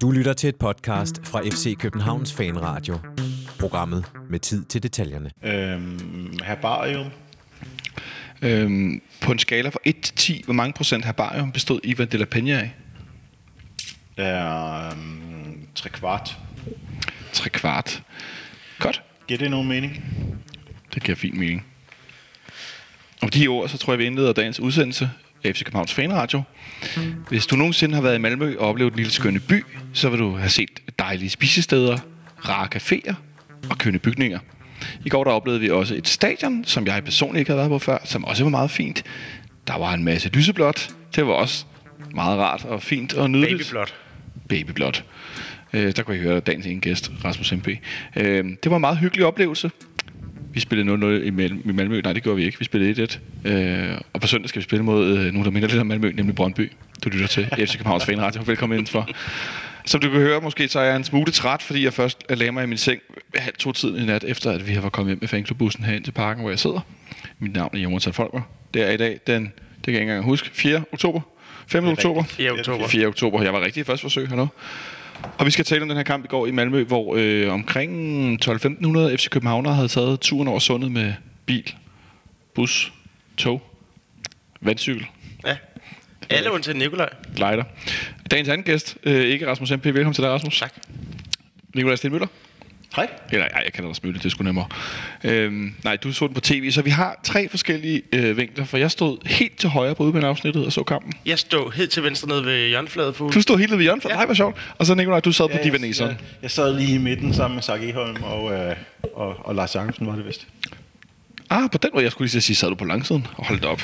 Du lytter til et podcast fra FC Københavns Fanradio. Programmet med tid til detaljerne. Øhm, herbarium. Øhm, på en skala fra 1 til 10, hvor mange procent herbarium bestod Ivan de la Peña af? Er øhm, tre kvart. 3 kvart. Godt. Giver det nogen mening? Det giver fin mening. Og de ord, så tror jeg, vi indleder dagens udsendelse af FC Københavns Fanradio. Hvis du nogensinde har været i Malmø og oplevet en lille skønne by, så vil du have set dejlige spisesteder, rare caféer og kønne bygninger. I går der oplevede vi også et stadion, som jeg personligt ikke havde været på før, som også var meget fint. Der var en masse lyseblåt. Det var også meget rart og fint og nydeligt. Babyblot. Babyblot. Øh, der kunne I høre dagens ene gæst, Rasmus MP. Øh, det var en meget hyggelig oplevelse. Vi spillede 0-0 i, Mal- i Malmø. Nej, det gjorde vi ikke. Vi spillede 1-1. Øh, og på søndag skal vi spille mod øh, nogen, der minder lidt om Malmø, nemlig Brøndby. Du lytter til FC Københavns Fanradio. Velkommen indenfor. Som du kan høre, måske så er jeg en smule træt, fordi jeg først lagde mig i min seng halv to tiden i nat, efter at vi har kommet hjem med fanklubbussen herind til parken, hvor jeg sidder. Mit navn er Jonathan Folker. Det er i dag den, det kan jeg ikke engang huske, 4. oktober. 5. oktober. 4. oktober. 4. oktober. Jeg var rigtig i første forsøg hernede. Og vi skal tale om den her kamp i går i Malmø, hvor øh, omkring 12-1500 FC Københavner havde taget turen over sundet med bil, bus, tog, vandcykel, Ja. Alle undtagen Nikolaj. lighter. Dagens anden gæst, øh, ikke Rasmus MP. Velkommen til dig, Rasmus. Tak. Nikolaj Stenmøller. Hej. Eller, ej, jeg kalder dig Smølle, det er sgu nemmere. Øhm, nej, du så den på tv, så vi har tre forskellige øh, vinkler, for jeg stod helt til højre på udbaneafsnittet og så kampen. Jeg stod helt til venstre nede ved hjørnefladet på. Du stod helt nede ved for Ja. ja. nej, hvor sjovt. Og så Nikolaj, du sad på jeg, divaneseren. jeg, jeg sad lige i midten sammen med Sark Eholm og, øh, og, og Lars Jacobsen, var det vist. Ah, på den måde, jeg skulle lige sige, sad du på langsiden? Hold da op.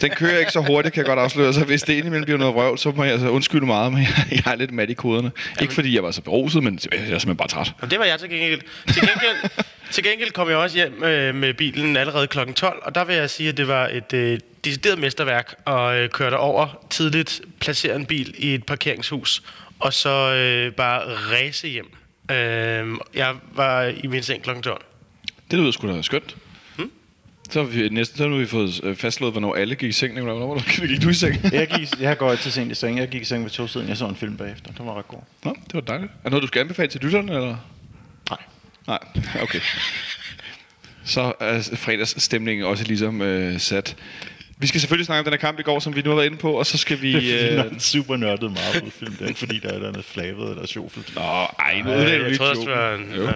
Den kører ikke så hurtigt, kan jeg godt afsløre. Så hvis det indimellem bliver noget vrøvl, så må jeg altså undskylde meget, men jeg, jeg er lidt mat i koderne. Ikke fordi jeg var så beruset, men jeg er simpelthen bare træt. Og det var jeg til gengæld. Til gengæld, til gengæld kom jeg også hjem øh, med bilen allerede kl. 12, og der vil jeg sige, at det var et øh, decideret mesterværk at øh, køre over tidligt, placere en bil i et parkeringshus, og så øh, bare ræse hjem. Øh, jeg var i min seng kl. 12. Det lyder sgu da skønt. Så har vi næsten så har vi fået øh, fastslået, hvornår alle gik i seng. Nicolai. Hvornår du- gik du i seng? Jeg, gik, jeg går til sent i seng. Jeg gik i seng ved to siden. Jeg så en film bagefter. Det var ret god. Nå, det var dejligt. Er noget, du skal anbefale til lytterne, eller? Nej. Nej, okay. Så er fredagsstemningen også ligesom øh, sat. Vi skal selvfølgelig snakke om den her kamp i går, som vi nu har været inde på, og så skal vi... Det er Øh... en super nørdet Marvel-film. Det er ikke fordi, der er noget flavet eller sjovfuldt. Nå, ej, nu Ej, er det jeg jo en- Jo. ja.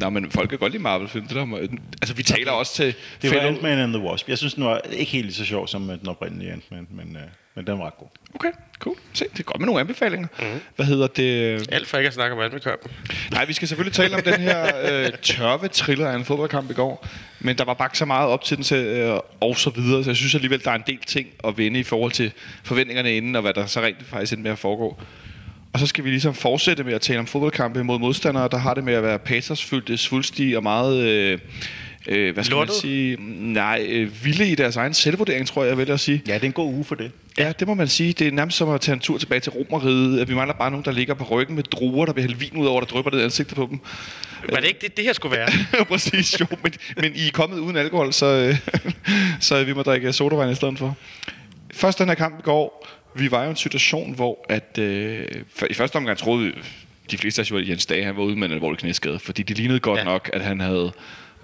Nå, men folk kan godt lide Marvel-film. Det der, må- altså, vi taler også til... Det var fellow- Ant-Man and the Wasp. Jeg synes, den var ikke helt lige så sjov som den oprindelige Ant-Man, men, øh, men den var ret god. Okay, cool. Se, det er godt med nogle anbefalinger. Mm-hmm. Hvad hedder det? Alt for ikke at snakke om Almekampen. Nej, vi skal selvfølgelig tale om den her øh, tørve triller af en fodboldkamp i går. Men der var bare ikke så meget op til den, til, øh, og så videre. Så jeg synes alligevel, der er en del ting at vende i forhold til forventningerne inden, og hvad der så rent faktisk endte med at foregå. Og så skal vi ligesom fortsætte med at tale om fodboldkampe mod modstandere, der har det med at være patersfyldte, svulstige og meget... Øh, øh, hvad skal Lortet? man sige? Nej, øh, vilde i deres egen selvvurdering, tror jeg, jeg vil at sige. Ja, det er en god uge for det. Ja, det må man sige. Det er nærmest som at tage en tur tilbage til Romeriet. At Vi mangler bare nogen, der ligger på ryggen med druer, der vil hælde vin ud over, der drypper ned i ansigtet på dem. Var det ikke det, det her skulle være? Præcis, jo. Men, men I er kommet uden alkohol, så, øh, så vi må drikke sodavand i stedet for. Først den her kamp i går. Vi var jo i en situation, hvor at, øh, i første omgang troede vi, de fleste af os jo, at Jens Dage han var ude med en alvorlig knæskade. Fordi det lignede godt ja. nok, at han havde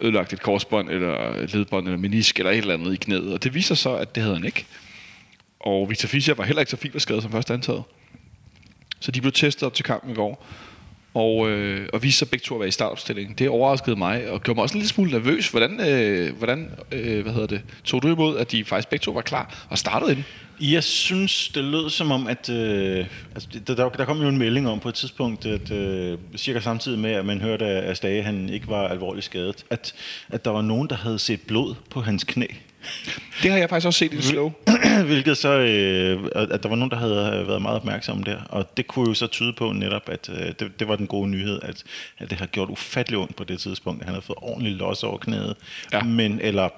ødelagt et korsbånd, eller et ledbånd, eller menisk, eller et eller andet i knæet. Og det viser så, at det havde han ikke. Og Victor Fischer var heller ikke så fiberskadet som først antaget. Så de blev testet op til kampen i går. Og, øh, og vi så begge to at være i startopstillingen. Det overraskede mig, og gjorde mig også en lille smule nervøs. Hvordan, øh, hvordan øh, hvad hedder det, tog du imod, at de faktisk begge to var klar og startede ind? Jeg synes, det lød som om, at øh, altså, der, der, der kom jo en melding om på et tidspunkt, at øh, cirka samtidig med, at man hørte, at Stage han ikke var alvorligt skadet, at, at der var nogen, der havde set blod på hans knæ. Det har jeg faktisk også set i det slow. Hvilket så, øh, at der var nogen, der havde været meget opmærksomme der. Og det kunne jo så tyde på netop, at øh, det, det var den gode nyhed, at, at det har gjort ufattelig ondt på det tidspunkt. Han havde fået ordentligt los over knæet. Ja. Men, eller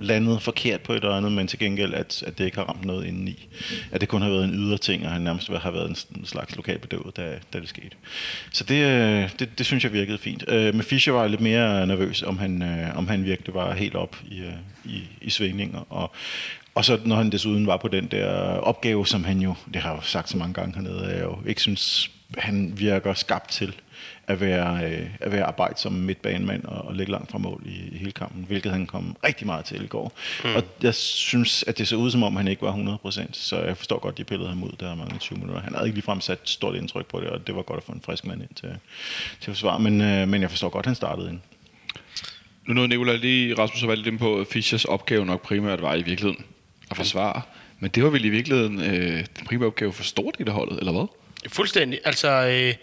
landet forkert på et eller andet, men til gengæld, at, at det ikke har ramt noget indeni. At det kun har været en ydre ting, og han nærmest har været en, slags lokalbedøvet, da, da det skete. Så det, øh, det, det synes jeg virkede fint. Øh, med Fischer var lidt mere nervøs, om han, øh, om han virkelig var helt op i, øh, i, i svingninger. Og, og så når han desuden var på den der opgave, som han jo, det har jeg jo sagt så mange gange hernede, jeg jo ikke synes, han virker skabt til at være, øh, at være arbejdsom midtbanemand og, og ligge langt fra mål i, i hele kampen, hvilket han kom rigtig meget til i går. Mm. Og jeg synes, at det så ud som om, han ikke var 100%, så jeg forstår godt, de pillede ham ud der mange 20 minutter. Han havde ikke ligefrem sat stort indtryk på det, og det var godt at få en frisk mand ind til, til at forsvare, men, øh, men jeg forstår godt, at han startede ind. Nu nåede Nicolai lige, Rasmus har valgt dem på, at Fischers opgave nok primært var i virkeligheden at forsvare. Men det var vel i virkeligheden øh, den primære opgave for stort i det holdet, eller hvad? Fuldstændig. Altså, øh,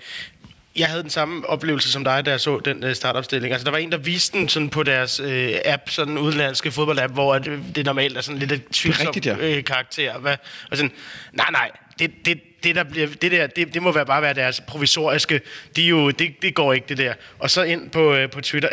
jeg havde den samme oplevelse som dig, da jeg så den øh, startopstilling. Altså, der var en, der viste den sådan på deres øh, app, sådan en udenlandske fodboldapp, hvor det, det normalt er sådan lidt et tvivlsom ja. øh, karakter. Hvad? Og sådan, nej, nej, det, det, det, der bliver, det, der, det, det må være bare være deres provisoriske. De jo, det, det går ikke, det der. Og så ind på, øh, på Twitter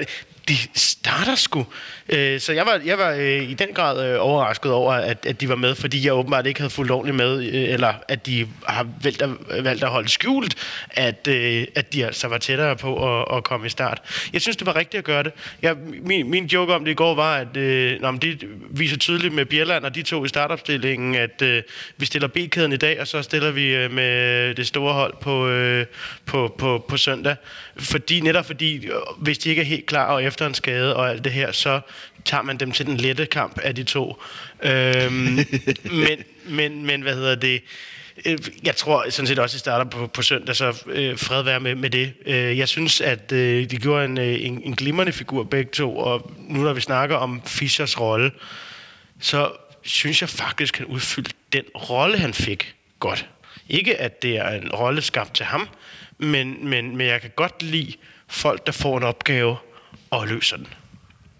de starter sgu. Øh, så jeg var, jeg var øh, i den grad øh, overrasket over, at, at de var med, fordi jeg åbenbart ikke havde fulgt ordentligt med, øh, eller at de har valgt at, valgt at holde skjult, at, øh, at de altså var tættere på at, at komme i start. Jeg synes, det var rigtigt at gøre det. Jeg, min, min joke om det i går var, at øh, når det viser tydeligt med Bjelland og de to i startopstillingen, at øh, vi stiller B-kæden i dag, og så stiller vi øh, med det store hold på, øh, på, på, på søndag. Fordi, netop fordi, hvis de ikke er helt klar og efter en skade og alt det her, så tager man dem til den lette kamp af de to. Øhm, men, men, men hvad hedder det? Øh, jeg tror sådan set også, at det starter på, på søndag, så øh, fred være med, med det. Øh, jeg synes, at øh, de gjorde en, øh, en, en glimrende figur begge to, og nu når vi snakker om Fischers rolle, så synes jeg faktisk, at han udfyldte den rolle, han fik godt. Ikke at det er en rolle skabt til ham, men, men, men jeg kan godt lide folk, der får en opgave og løser den.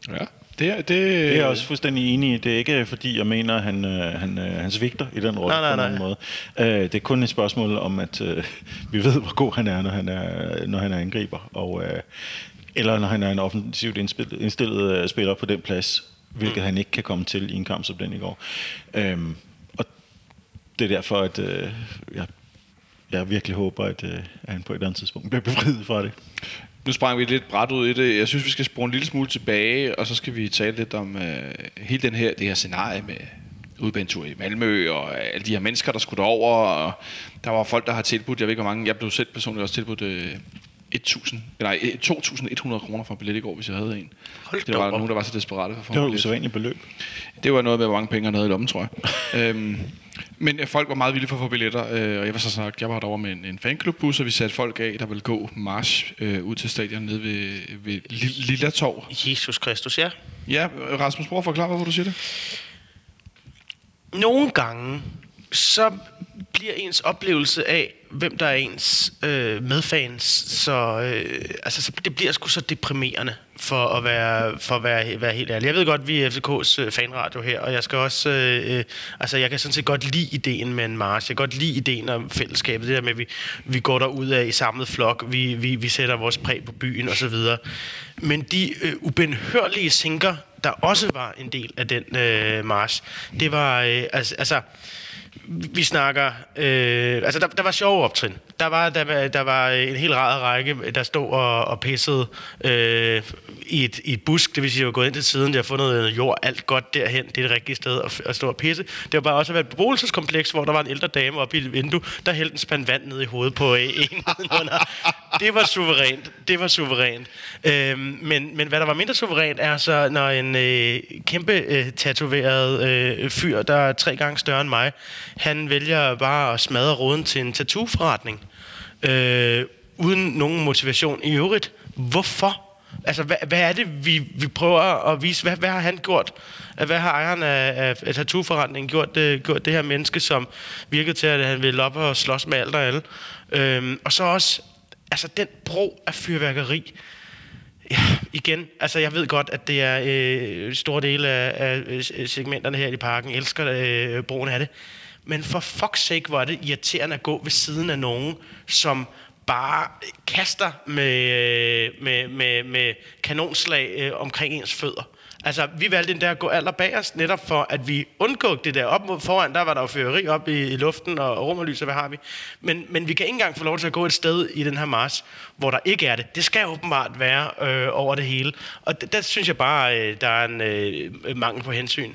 Ja. Det er, det, det er jeg også fuldstændig enig i. Det er ikke fordi, jeg mener, at han, øh, han, øh, han svigter i den rolle nej, nej, på nogen måde. Øh, det er kun et spørgsmål om, at øh, vi ved, hvor god han er, når han er, når han er angriber. Og, øh, eller når han er en offensivt indstillet, indstillet spiller på den plads, hvilket mm. han ikke kan komme til i en kamp som den i går. Øh, og det er derfor, at øh, jeg jeg virkelig håber, at, øh, at han på et eller andet tidspunkt bliver befriet fra det. Nu sprang vi lidt bræt ud i det. Jeg synes, vi skal springe en lille smule tilbage, og så skal vi tale lidt om uh, hele den her, det her scenarie med udbanetur i Malmø, og alle de her mennesker, der skulle derover, og der var folk, der har tilbudt, jeg ved ikke hvor mange, jeg blev selv personligt også tilbudt uh, 1000, nej, 2.100 kroner for en billet i går, hvis jeg havde en. Hold det var op. nogen, der var så desperate for at få Det var et usædvanligt beløb. Det var noget med, hvor mange penge han havde i lommen, tror jeg. øhm, men folk var meget villige for at få billetter, øh, og jeg var så sagt, jeg var derovre med en, en fanklubbus, og vi satte folk af, der ville gå march øh, ud til stadion nede ved, ved Lilla Torv. Jesus Kristus, ja. Ja, Rasmus, prøv at forklare, hvorfor du siger det. Nogle gange, så bliver ens oplevelse af, hvem der er ens øh, medfans, så, øh, altså, så det bliver sgu så deprimerende for at være, for at være, være helt ærlig. Jeg ved godt, vi er FCK's øh, fanradio her, og jeg skal også, øh, øh, altså jeg kan sådan set godt lide ideen med en march. Jeg kan godt lide ideen om fællesskabet, det der med, at vi, vi går derud af i samlet flok, vi, vi, vi sætter vores præg på byen osv. Men de øh, ubenhørlige sinker, der også var en del af den øh, march, det var, øh, altså, altså vi snakker... Øh, altså, der, der var sjove optrin. Der var, der, der var en helt rar række, der stod og, og pissede øh, i, et, i et busk. Det vil sige, at jeg var gået ind til siden, jeg har fundet noget jord, alt godt derhen. Det er det rigtige sted at, at stå og pisse. Det var bare også et beboelseskompleks, hvor der var en ældre dame oppe i et vindue, der hældte en spand vand ned i hovedet på en. det var suverænt. Det var suverænt. Øh, men, men hvad der var mindre suverænt, er så, når en øh, kæmpe øh, tatoveret øh, fyr, der er tre gange større end mig, han vælger bare at smadre roden til en tattoo-forretning. Øh, uden nogen motivation i øvrigt. Hvorfor? Altså, hvad, hvad er det, vi, vi prøver at vise? Hvad, hvad har han gjort? Hvad har ejeren af, af, af tattoo-forretningen gjort, det, gjort det her menneske, som virkede til, at han ville op og slås med alt og alle? Øhm, og så også, altså den bro af fyrværkeri. Ja, igen, altså jeg ved godt, at det er øh, store dele af, af segmenterne her i parken elsker øh, broen af det. Men for fuck's sake, var det irriterende at gå ved siden af nogen, som bare kaster med, med, med, med kanonslag øh, omkring ens fødder. Altså, vi valgte endda at gå aller bagerst, netop for, at vi undgik det der. Op mod foran, der var der jo føreri op i, i luften, og, og rummerlys, og hvad har vi. Men, men vi kan ikke engang få lov til at gå et sted i den her mars, hvor der ikke er det. Det skal åbenbart være øh, over det hele. Og d- der synes jeg bare, øh, der er en øh, mangel på hensyn.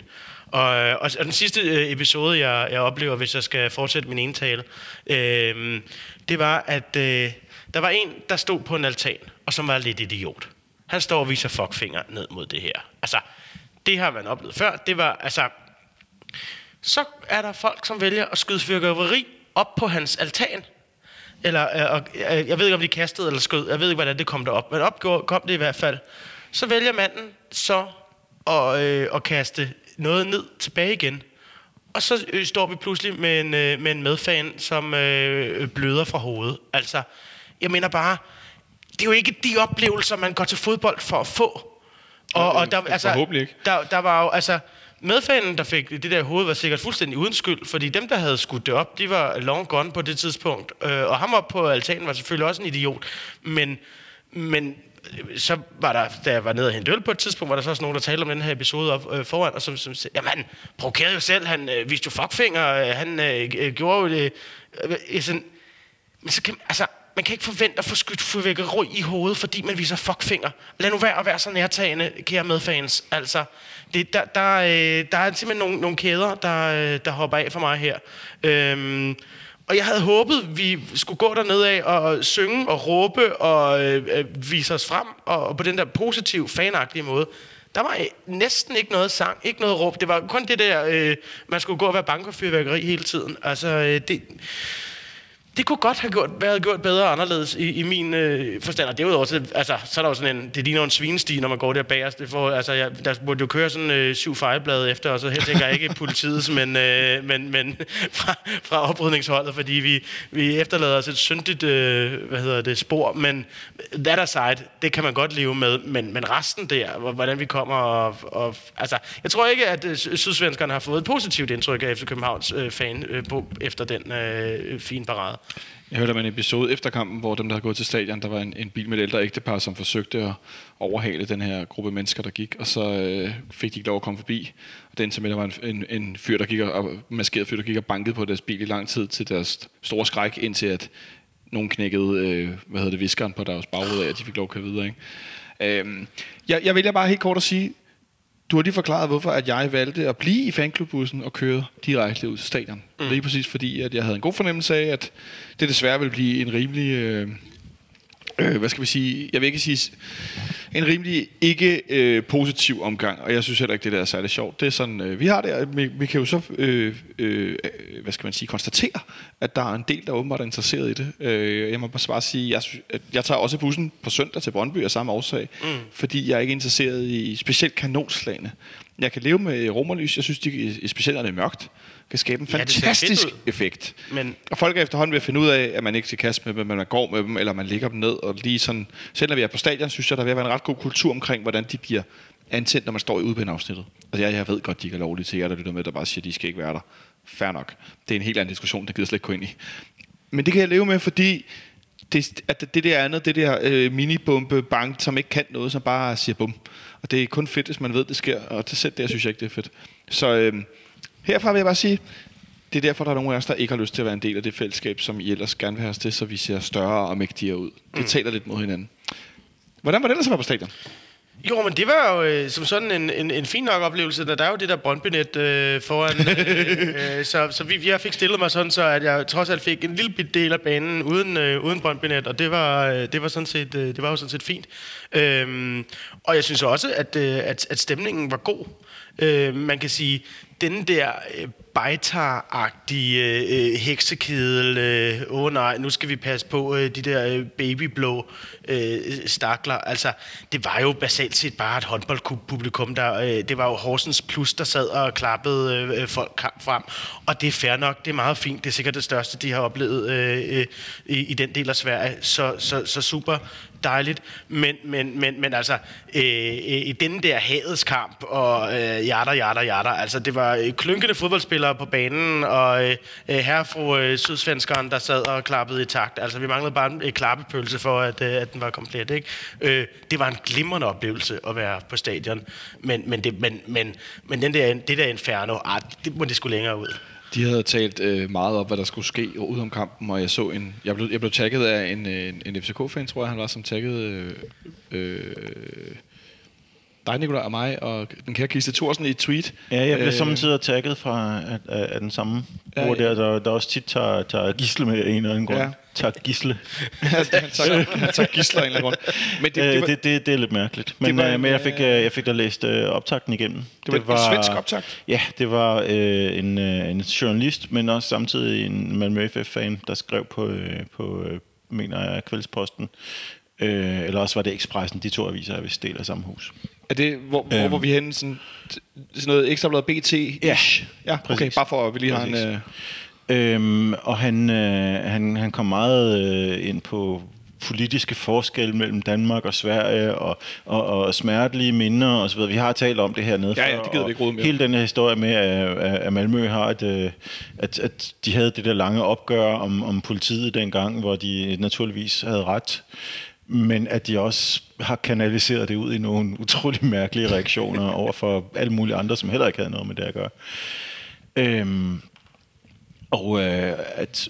Og, øh, og, og den sidste øh, episode, jeg, jeg oplever, hvis jeg skal fortsætte min indtale, tale, øh, det var, at øh, der var en, der stod på en altan, og som var lidt idiot. Han står og viser fuckfinger ned mod det her. Altså, det har man oplevet før. Det var, altså... Så er der folk, som vælger at skyde fyrkeri op på hans altan. Eller, øh, øh, jeg ved ikke, om de kastede eller skød. Jeg ved ikke, hvordan det kom derop. Men op kom det i hvert fald. Så vælger manden så at, øh, at kaste noget ned tilbage igen. Og så øh, står vi pludselig med en, øh, med en medfan, som øh, bløder fra hovedet. Altså, jeg mener bare, det er jo ikke de oplevelser, man går til fodbold for at få. Og, og der, altså, Forhåbentlig ikke. Der, der var jo, altså, medfanen, der fik det der hoved, var sikkert fuldstændig uden skyld, fordi dem, der havde skudt det op, de var long gone på det tidspunkt. Øh, og ham op på altanen var selvfølgelig også en idiot. Men, men så var der, da jeg var nede og hente øl på et tidspunkt, var der så også nogen, der talte om den her episode op øh, foran, og som, som sagde, jamen han provokerede jo selv, han øh, viste jo fuckfinger, øh, han øh, øh, gjorde jo det. Øh, sådan, men så kan, altså, man kan ikke forvente at få skudt fyrværkeri i hovedet, fordi man viser fuckfinger. Lad nu være at være så nærtagende, kære medfans. Altså, det, der, der, øh, der er simpelthen nogle, nogle kæder, der, øh, der hopper af for mig her. Øhm, og jeg havde håbet, vi skulle gå derned af og synge og råbe og øh, øh, vise os frem, og, og på den der positive, fanagtige måde. Der var øh, næsten ikke noget sang, ikke noget råb. Det var kun det der, øh, man skulle gå og være bange for fyrværkeri hele tiden. Altså, øh, det det kunne godt have gjort, været gjort bedre og anderledes i, i min øh, forstand. Og derudover, så, altså, så er der jo sådan en, det ligner en svinestige, når man går der bagerst. Det får, altså, jeg, der burde jo køre sådan øh, syv fejlblade efter, og så helt sikkert ikke politiets, men, øh, men, men fra, fra oprydningsholdet, fordi vi, vi efterlader os et syndigt øh, hvad hedder det, spor. Men that aside, det kan man godt leve med. Men, men resten der, hvordan vi kommer og, og altså, jeg tror ikke, at øh, sydsvenskerne har fået et positivt indtryk af FC Københavns øh, fan øh, efter den øh, fine parade. Jeg hørte om en episode efter kampen, hvor dem, der havde gået til stadion, der var en, en bil med et ældre ægtepar, som forsøgte at overhale den her gruppe mennesker, der gik, og så øh, fik de ikke lov at komme forbi. Og den som var en, en, en fyr, der gik og, maskeret fyr, der gik og bankede på deres bil i lang tid til deres store skræk, indtil at nogen knækkede, øh, hvad hedder det, viskeren på deres baghoved af, at de fik lov at køre videre. Ikke? Øhm, jeg, jeg vælger bare helt kort at sige, du har lige forklaret, hvorfor at jeg valgte at blive i fanklubbussen og køre direkte ud til stadion. Mm. Lige præcis fordi, at jeg havde en god fornemmelse af, at det desværre ville blive en rimelig... Øh, øh, hvad skal vi sige, jeg vil ikke sige, en rimelig ikke øh, positiv omgang, og jeg synes heller ikke, det der er særlig sjovt. Det er sådan, øh, vi har det, vi, vi kan jo så, øh, øh, hvad skal man sige, konstatere, at der er en del, der åbenbart er interesseret i det. Øh, jeg må bare sige, jeg, at jeg tager også bussen på søndag til Brøndby af samme årsag, mm. fordi jeg er ikke interesseret i specielt kanonslagene. Jeg kan leve med romerlys, jeg synes, de, specielt når det er mørkt, kan skabe en fantastisk ja, effekt. Men... Og folk er efterhånden ved at finde ud af, at man ikke skal kaste med dem, men man går med dem, eller man ligger dem ned. Og lige sådan, selv når vi er på stadion, synes jeg, der vil være en ret god kultur omkring, hvordan de bliver antændt, når man står i udbaneafsnittet. Altså jeg, jeg ved godt, de ikke er lovlige til jer, der lytter med, der bare siger, at de skal ikke være der. Fair nok. Det er en helt anden diskussion, der gider slet ikke gå ind i. Men det kan jeg leve med, fordi det, at det der andet, det der øh, minibombe bank, som ikke kan noget, som bare siger bum. Og det er kun fedt, hvis man ved, det sker. Og det selv der synes jeg ikke, det er fedt. Så øh, Herfra vil jeg bare sige, det er derfor, der er nogle af os, der ikke har lyst til at være en del af det fællesskab, som I ellers gerne vil have os til, så vi ser større og mægtigere ud. Det mm. taler lidt mod hinanden. Hvordan var det ellers at være på stadion? Jo, men det var jo øh, som sådan en, en, en fin nok oplevelse. Der, der er jo det der Brøndby-net øh, foran. Øh, øh, så så vi, jeg fik stillet mig sådan, så at jeg trods alt fik en lille bit del af banen uden, øh, uden Brøndby-net, og det var, øh, det, var sådan set, øh, det var jo sådan set fint. Øh, og jeg synes også, at, øh, at, at stemningen var god. Øh, man kan sige, den der øh, bejtar-agtige øh, øh, heksekedel, øh, oh, nej, nu skal vi passe på øh, de der øh, babyblå øh, stakler. Altså, det var jo basalt set bare et håndboldpublikum, der, øh, det var jo Horsens Plus, der sad og klappede øh, øh folk frem. Og det er fair nok, det er meget fint, det er sikkert det største, de har oplevet øh, øh, i, i den del af Sverige. Så, så, så super dejligt, men, men, men, men altså, øh, øh i denne der hadets kamp, og øh, jatter, jatter, jatter, altså det var øh, klynkende fodboldspillere, fodboldspillere på banen, og øh, øh herre fru øh, sydsvenskeren, der sad og klappede i takt. Altså, vi manglede bare en øh, klappepølse for, at, øh, at den var komplet. Ikke? Øh, det var en glimrende oplevelse at være på stadion. Men, men, det, men, men, men den der, det der inferno, ah, det må det skulle længere ud. De havde talt øh, meget op, hvad der skulle ske ud om kampen, og jeg så en... Jeg blev, jeg blev tagget af en, øh, en, en FCK-fan, tror jeg, han var, som taggede... Øh, øh, dig, Nicolaj, og mig, og den kære Kiste Thorsen i et tweet. Ja, jeg bliver Øh, samtidig tagget fra af, af, af den samme Ja, ja, ja. der, der, der også tit tager, tager gisle med en eller anden grund. Ja. Ja. Tager gisle. han, tager, han tager gisler af en eller anden grund. Men det, Det, det, det, var, det, det, det er lidt mærkeligt. Men, var det var, en, men jeg, fik, øh, øh, jeg fik da læst øh, optakten igennem. det var, en svensk optakt. Ja, det var øh, en, øh, en journalist, men også samtidig en Malmø FF-fan, der skrev på, øh, på øh, mener jeg, Kvældsporten. Øh, eller også var det Expressen, de to aviser er vist del af samme hus. Er det, hvor, hvor Øhm. var vi henne? Sådan, sådan noget ekstrabladet BT? Ja, ja okay, præcis. bare for at vi lige har en... Præcis. Øh, Øhm, og han, øh, han, han kom meget øh, ind på politiske forskelle mellem Danmark og Sverige, og, og, og smertelige minder og så videre. Vi har talt om det her nede Ja, ja, det gider vi ikke rode mere. Hele den her historie med, at, at at Malmø har et, øh, at, at de havde det der lange opgør om, om politiet dengang, hvor de naturligvis havde ret, men at de også har kanaliseret det ud i nogle utrolig mærkelige reaktioner over for alle mulige andre, som heller ikke havde noget med det at gøre. Øhm, og øh, at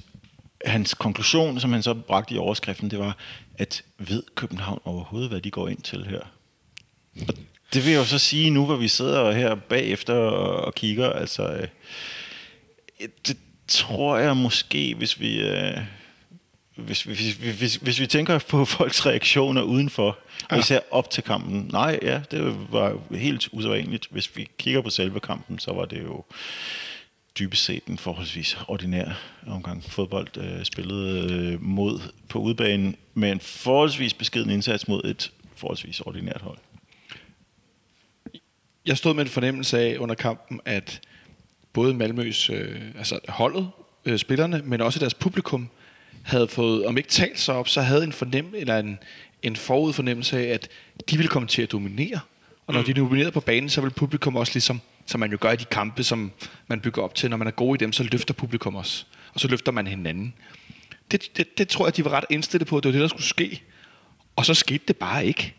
hans konklusion, som han så bragte i overskriften, det var, at ved København overhovedet, hvad de går ind til her? Og det vil jeg jo så sige nu, hvor vi sidder her bagefter og, og kigger, altså, øh, det tror jeg måske, hvis vi... Øh, hvis, hvis, hvis, hvis, vi tænker på folks reaktioner udenfor, og især op til kampen, nej, ja, det var helt usædvanligt. Hvis vi kigger på selve kampen, så var det jo dybest set en forholdsvis ordinær omgang fodbold øh, spillet øh, mod på udbanen, med en forholdsvis beskeden indsats mod et forholdsvis ordinært hold. jeg stod med en fornemmelse af under kampen, at både Malmøs, øh, altså holdet, øh, spillerne, men også deres publikum, havde fået, om ikke talt sig op, så havde en fornemmelse, eller en, en forudfornemmelse af, at de ville komme til at dominere. Og når de dominerede på banen, så vil publikum også ligesom, som man jo gør i de kampe, som man bygger op til, når man er god i dem, så løfter publikum også. Og så løfter man hinanden. Det, det, det tror jeg, de var ret indstillet på, at det var det, der skulle ske. Og så skete det bare ikke.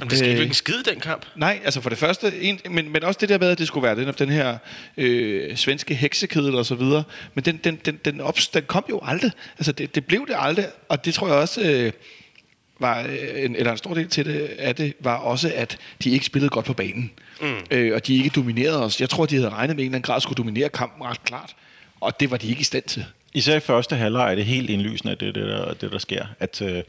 Jamen, det skete Øh, jo ikke en skid den kamp. Nej, altså for det første, en, men, men også det der med, at det skulle være den, den her øh, svenske heksekedel og så videre. Men den, den, den, den, ops, den kom jo aldrig. Altså det, det blev det aldrig, og det tror jeg også øh, var, øh, en, eller en stor del til det, af det, var også, at de ikke spillede godt på banen. Mm. Øh, og de ikke dominerede os. Jeg tror, de havde regnet med, at en eller anden grad skulle dominere kampen ret klart. Og det var de ikke i stand til. Især i første halvleg er det helt indlysende, at det er det, der, det, der sker. At øh,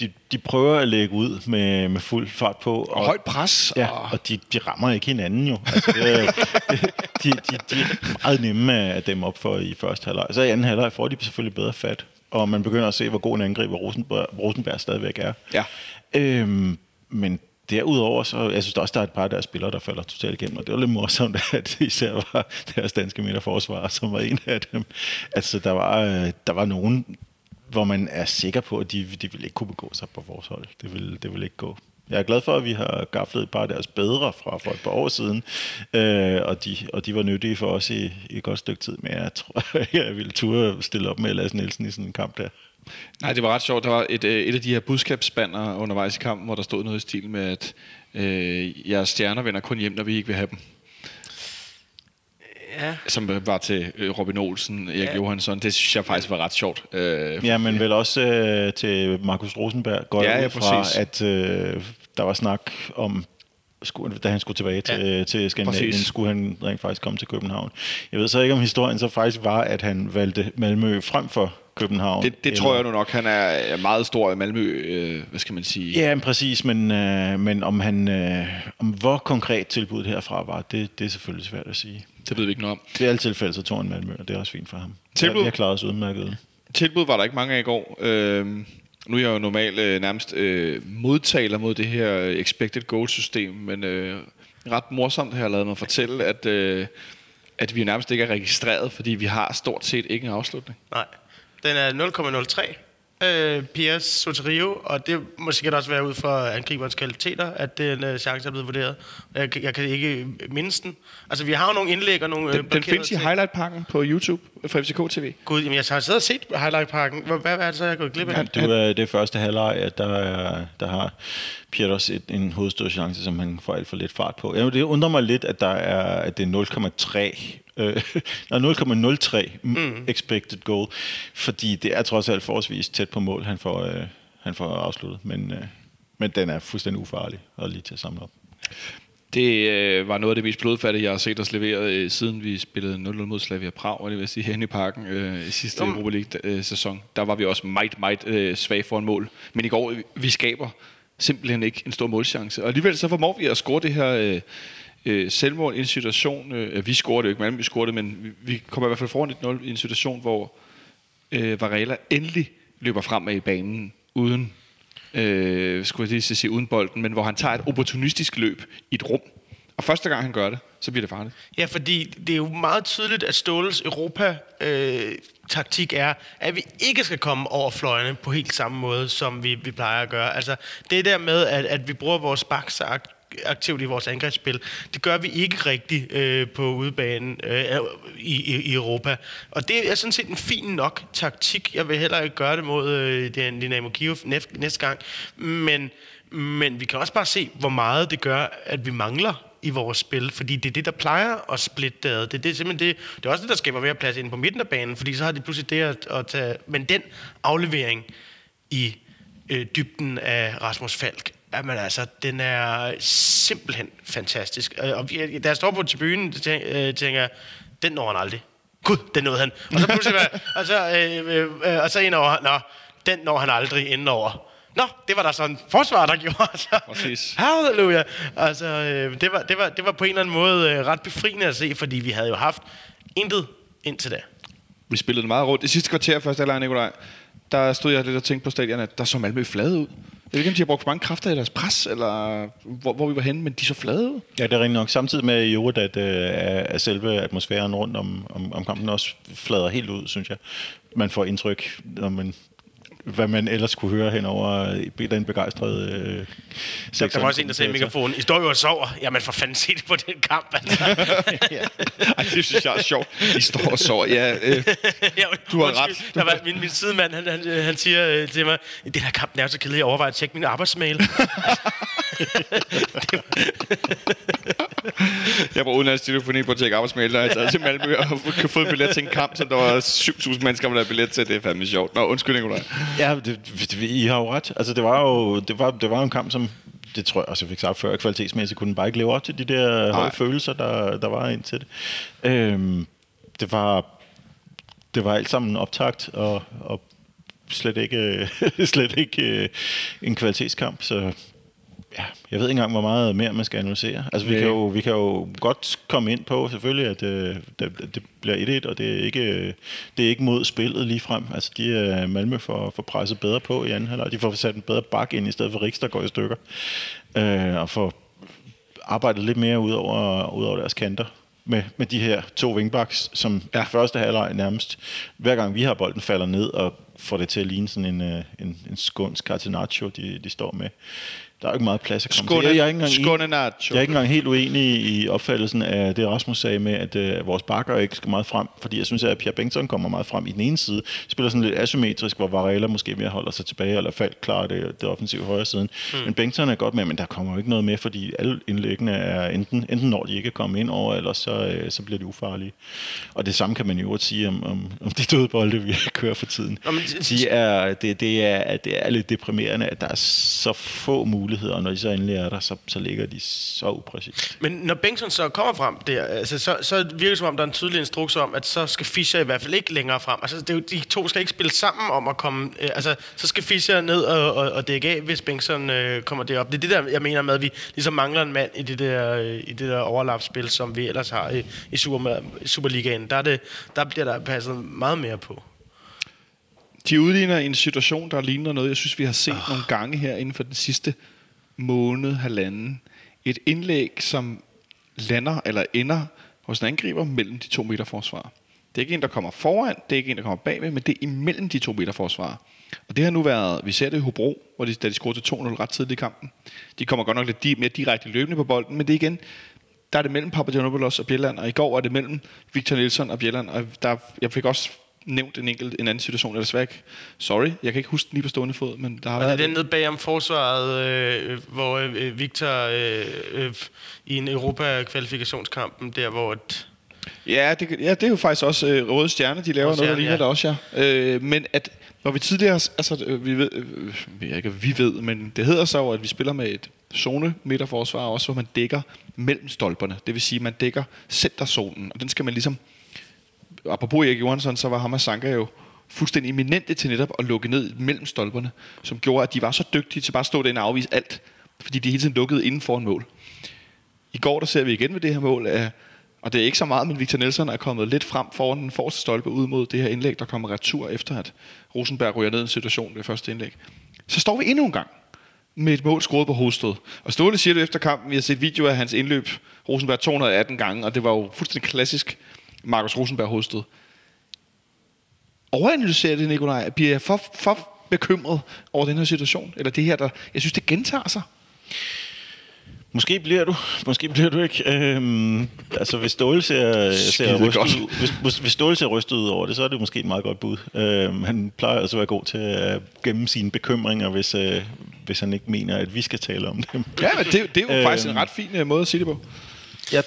de, de prøver at lægge ud med, med fuld fart på. Og højt pres. Ja, og, og de, de rammer ikke hinanden jo. Altså, det, er- det, de, de, de er meget nemme at dem op for i første halvleg. Så i anden halvleg får de selvfølgelig bedre fat, og man begynder at se, hvor god en angriber Rosenberg, Rosenberg stadigvæk er. Ja. Øhm, men derudover, så jeg synes også, der er et par af deres spillere, der falder totalt igennem, og det var lidt morsomt, at det især var deres danske midterforsvar, som var en af dem. Altså, der var, øh, der var nogen, hvor man er sikker på, at de, de ville ikke kunne begå sig på vores hold. Det ville, det ville ikke gå. Jeg er glad for, at vi har gaflet et par af deres bedre fra for et par år siden, øh, og, de, og de var nyttige for os i, i et godt stykke tid, men jeg tror, jeg ville turde stille op med Lasse Nielsen i sådan en kamp der. Nej, det var ret sjovt. Der var et, øh, et af de her budskabsbanner undervejs i kampen, hvor der stod noget i stil med, at øh, jeres stjerner vender kun hjem, når vi ikke vil have dem. Ja. Som øh, var til øh, Robin Olsen, Erik Ja. ja. Johansson. Det synes jeg faktisk var ret sjovt. Øh, Ja, men vel også øh, til Markus Rosenberg går Ja, ja, fra, præcis. at øh, der var snak om, skulle, da han skulle tilbage til, Ja. ja. til Skandinavien, Præcis. skulle han rent faktisk komme til København. Jeg ved så ikke, om historien så faktisk var, at han valgte Malmø frem for København. det, det tror jeg nu nok, han er meget stor i Malmø, øh, hvad skal man sige. Ja, men præcis, men, øh, men om, han, øh, om hvor konkret tilbuddet herfra var, det, det er selvfølgelig svært at sige. Det ved vi ikke noget om. Det er alle tilfælde, så tog han Malmø, og det er også fint for ham. Tilbud? Vi har klaret os udmærket. ud. Tilbud var der ikke mange af i går. Øh, nu er jeg jo normalt øh, nærmest øh, modtaler mod det her expected goal system, men øh, ret morsomt har jeg lavet mig fortælle, at, øh, at vi nærmest ikke er registreret, fordi vi har stort set ikke en afslutning. Nej. Den er 0,03. øh, Piers Soterio, og det må sikkert også være ud fra angriberens kvaliteter, at den øh, chance er blevet vurderet. Jeg, kan- jeg kan ikke mindes den. Altså, vi har jo nogle indlæg og nogle... øh, Den, den findes i highlight-pakken på YouTube fra FCK TV. Gud, jamen, jeg har siddet og set highlight-pakken. Hvad, hvad er det så, jeg er gået glip af? Det er det første halvleg, at der, er, der har Pieters et, en hovedstød chance, som han får alt for lidt fart på. Ja, det undrer mig lidt, at, der er, at det er 0,3 øh, nej, 0,03 mm. expected goal, fordi det er trods alt forholdsvis tæt på mål, han får, øh, han får afsluttet, men, øh, men den er fuldstændig ufarlig og lige til at samle op. Det øh, var noget af det mest blodfattige, jeg har set os levere, øh, siden vi spillede 0-0 mod Slavia Prag, og det vil sige herinde i parken øh, i sidste Nå. Europa League-sæson. Der var vi også meget, meget øh, svage for en mål. Men i går, øh, vi skaber simpelthen ikke en stor målchance. Og alligevel så formår vi at score det her øh, øh, selvmål i en situation. Øh, vi scorede jo ikke, men vi scorede men vi, vi kommer i hvert fald foran 1-0 i en situation, hvor øh, Varela endelig løber fremad i banen uden øh, skulle jeg lige sige uden bolden, men hvor han tager et opportunistisk løb i et rum. Og første gang han gør det, så bliver det farligt. Ja, fordi det er jo meget tydeligt, at Ståles Europa-taktik øh, er, at vi ikke skal komme over fløjene på helt samme måde, som vi, vi plejer at gøre. Altså, det der med, at, at vi bruger vores bakser aktivt i vores angrebsspil, det gør vi ikke rigtigt øh, på udebanen øh, i, i, i Europa. Og det er sådan set en fin nok taktik. Jeg vil heller ikke gøre det mod øh, den Dynamo Kiev næste, næste gang. Men, men vi kan også bare se, hvor meget det gør, at vi mangler i vores spil, fordi det er det, der plejer at splitte det ad. Det, det er simpelthen det, det er også det, der skaber mere plads inde på midten af banen, fordi så har de pludselig det at, at tage... Men den aflevering i øh, dybden af Rasmus Falk, jamen altså, den er simpelthen fantastisk. Øh, Og da jeg står på tribunen, tænker, øh, tænker jeg, den når han aldrig. Gud, den nåede han. Og så pludselig, og så, øh, øh, øh, og så ind over, nå, den når han aldrig inden over. Nå, det var der sådan en forsvar, der gjorde. Så, Præcis. Halleluja. Altså, øh, det, var, det, var, det var på en eller anden måde øh, ret befriende at se, fordi vi havde jo haft intet indtil da. Vi spillede meget rundt. Det sidste kvarter første halvleg, Nikolaj, der stod jeg lidt og tænkte på stadion, at der så Malmø flade ud. Jeg ved ikke, om de har brugt for mange kræfter i deres pres, eller hvor, hvor vi var henne, men de så flade ud. Ja, det er rigtigt nok. Samtidig med i øvrigt, at, øh, at selve atmosfæren rundt om, om, om kampen også flader helt ud, synes jeg. Man får indtryk, når man hvad man ellers kunne høre hen over den begejstrede øh, der var også en, der sagde i mikrofonen, I står jo og sover. Jamen for fanden se det på den kamp. Altså. Ej, det synes jeg er sjovt. De står og sover. Ja, øh, Ja, Du har ret. Der var min, min sidemand, han, han, han siger øh, til mig, den her kamp den er så kedelig, jeg overvejer at tjekke min arbejdsmail. jeg var udenlands telefoni på at tjekke arbejdsmail, der jeg taget til Malmø og kan få en billet til en kamp, som der var 7.000 mennesker, der havde billet til. Det er fandme sjovt. Nå, undskyld, Nikolaj. Ja, det, det, I har jo ret. Altså, det var jo det var, det var en kamp, som det tror jeg også, jeg fik sagt før, kvalitetsmæssigt kunne den bare ikke leve op til de der høje følelser, der, der var indtil det. Øhm, det var det var alt sammen optakt og, og slet ikke, slet ikke øh, en kvalitetskamp, så ja, jeg ved ikke engang, hvor meget mere man skal analysere. Altså, vi kan, jo, vi kan jo godt komme ind på, selvfølgelig, at øh, det, det bliver 1-1, og det er ikke, øh, det er ikke mod spillet lige frem. Altså, de øh, Malmø får, får presset bedre på i anden halvleg. De får sat en bedre bak ind, i stedet for Riks, der går i stykker. Øh, og får arbejdet lidt mere ud over, ud over deres kanter med, med de her to wingbacks, som ja. første halvleg nærmest, hver gang vi har bolden, falder ned og får det til at ligne sådan en, øh, en, en skånsk Catenaccio, de, de står med. Der er jo ikke meget plads at komme Skåne- til. Jeg er, ikke engang jeg er ikke engang helt uenig i opfattelsen af det, Rasmus sagde med, at øh, vores bakker ikke skal meget frem, fordi jeg synes, at Pierre Bengtsson kommer meget frem i den ene side, spiller sådan lidt asymmetrisk, hvor Varela måske mere holder sig tilbage, eller faldt klar det, det offensive højre siden. Mm. Men Bengtsson er godt med, men der kommer jo ikke noget med, fordi alle indlæggene er enten, enten når de ikke er kommet ind over, eller så, øh, så bliver de ufarlige. Og det samme kan man jo også sige om, om, om de døde bolde, vi kører for tiden. Nå, men de er, det, det, er, det er lidt deprimerende, at der er så få muligheder, og når de så endelig er der, så, så ligger de så upræcist. Men når Bengtsson så kommer frem der, altså, så, så virker det som om, der er en tydelig instruks om, at så skal Fischer i hvert fald ikke længere frem. Altså, det er jo, de to skal ikke spille sammen om at komme... Øh, altså, så skal Fischer ned og, og, og dække af, hvis Bengtsson øh, kommer derop. Det er det der, jeg mener med, at vi ligesom mangler en mand i det der, øh, i det der overlapspil, som vi ellers har i, i, Super, i Superligaen. Der, er det, der bliver der passet meget mere på. De udligner en situation, der ligner noget, jeg synes, vi har set oh. nogle gange her inden for den sidste måned, halvanden. Et indlæg, som lander eller ender hos en angriber mellem de to meter forsvar. Det er ikke en, der kommer foran, det er ikke en, der kommer bagved, men det er imellem de to midterforsvarer. Og det har nu været, vi ser det i Hobro, hvor de, da de scorede til 2-0 ret tidligt i kampen. De kommer godt nok lidt mere direkte løbende på bolden, men det er igen, der er det mellem Papagiannopoulos og Bjelland, og i går var det mellem Victor Nielsen og Bjelland, og der, jeg fik også nævnt en enkelt en anden situation, eller desværre ikke. Sorry, jeg kan ikke huske den lige på stående fod, men der har Og det er været den nede bag om forsvaret, øh, hvor øh, Victor øh, øh, i en Europa-kvalifikationskampen, der hvor... Et, Ja, det, ja, det er jo faktisk også øh, Røde Stjerne, de laver Røde noget, der ligner ja. det også, ja. Øh, men at, hvor vi tidligere, altså øh, vi ved, øh, jeg ikke, vi ved, men det hedder så jo, at vi spiller med et zone midterforsvar også, hvor man dækker mellem stolperne. Det vil sige, at man dækker centerzonen, og den skal man ligesom, apropos Erik Johansson, så var ham og Sanka jo fuldstændig eminente til netop at lukke ned mellem stolperne, som gjorde, at de var så dygtige til bare at stå derinde og afvise alt, fordi de hele tiden lukkede inden for en mål. I går der ser vi igen ved det her mål, at, og det er ikke så meget, men Victor Nelson er kommet lidt frem foran den forreste stolpe ud mod det her indlæg, der kommer retur efter, at Rosenberg ryger ned i en situation ved første indlæg. Så står vi endnu en gang med et mål skruet på hovedstød. Og Ståle siger det efter kampen, vi har set videoer af hans indløb, Rosenberg 218 gange, og det var jo fuldstændig klassisk Markus Rosenberg hovedstød. Overanalyserer det, Nikolaj? Bliver jeg for, for bekymret over den her situation? Eller det her, der... Jeg synes, det gentager sig. Måske bliver du, måske bliver du ikke. Øhm, altså, hvis Ståle ser, ser rystet godt. ud, hvis, hvis, hvis Ståle ser rystet ud over det, så er det måske et meget godt bud. Øhm, han plejer altså at være god til at gemme sine bekymringer, hvis, øh, hvis han ikke mener, at vi skal tale om dem. Ja, men det, det er jo Øhm. faktisk en ret fin øh, måde at sige det på. Jeg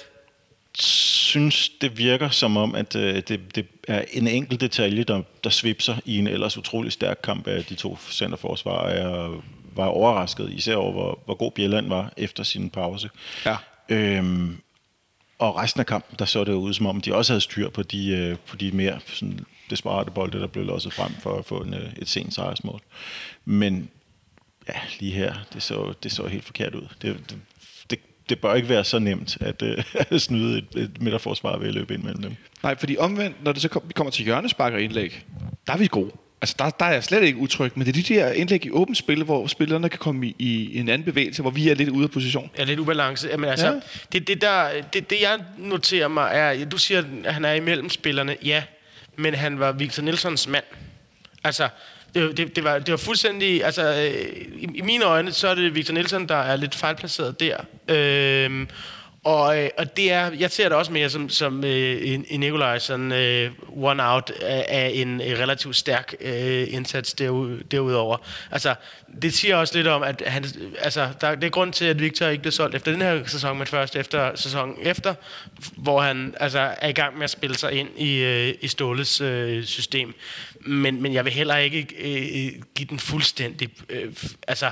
synes, det virker som om, at øh, det, det er en enkelt detalje, der, der svipser i en ellers utrolig stærk kamp af de to centerforsvarer. Jeg var overrasket, især over, hvor, hvor god Bjelland var efter sin pause. Ja. Øhm, og resten af kampen, der så det ud, som om de også havde styr på de, øh, på de mere sådan, desperate bolde, der blev losset frem for at få en, øh, et sent sejrsmål. Men ja, lige her, det så, det så helt forkert ud. Det, det, det, bør ikke være så nemt at, øh, at snyde et, et midterforsvar ved at løbe ind mellem dem. Nej, fordi omvendt, når det så kom, vi kommer til hjørnespark og indlæg, der er vi gode. Altså, der, der er jeg slet ikke utryg, men det er de der indlæg i åbent spil, hvor spillerne kan komme i, i en anden bevægelse, hvor vi er lidt ude af position. er lidt ubalance. Jamen, altså, Ja. ja. det, det, der, det, det, jeg noterer mig, er... Du siger, at han er imellem spillerne. Ja, men han var Victor Nilssons mand. Altså, det, det, det, var, det var fuldstændig... Altså, øh, i, i mine øjne, så er det Victor Nielsen, der er lidt fejlplaceret der. Øhm, og, øh, og det er, jeg ser det også mere som, som øh, en, en Nikolaj sådan øh, one out af, af en øh, relativt stærk øh, indsats deru, derudover. Altså, det siger også lidt om, at han, altså, der, det er grund til, at Victor ikke blev solgt efter den her sæson, men først efter sæsonen efter, hvor han altså, er i gang med at spille sig ind i, øh, i Ståles øh, system. Men, men jeg vil heller ikke øh, øh give den fuldstændig... Øh, altså,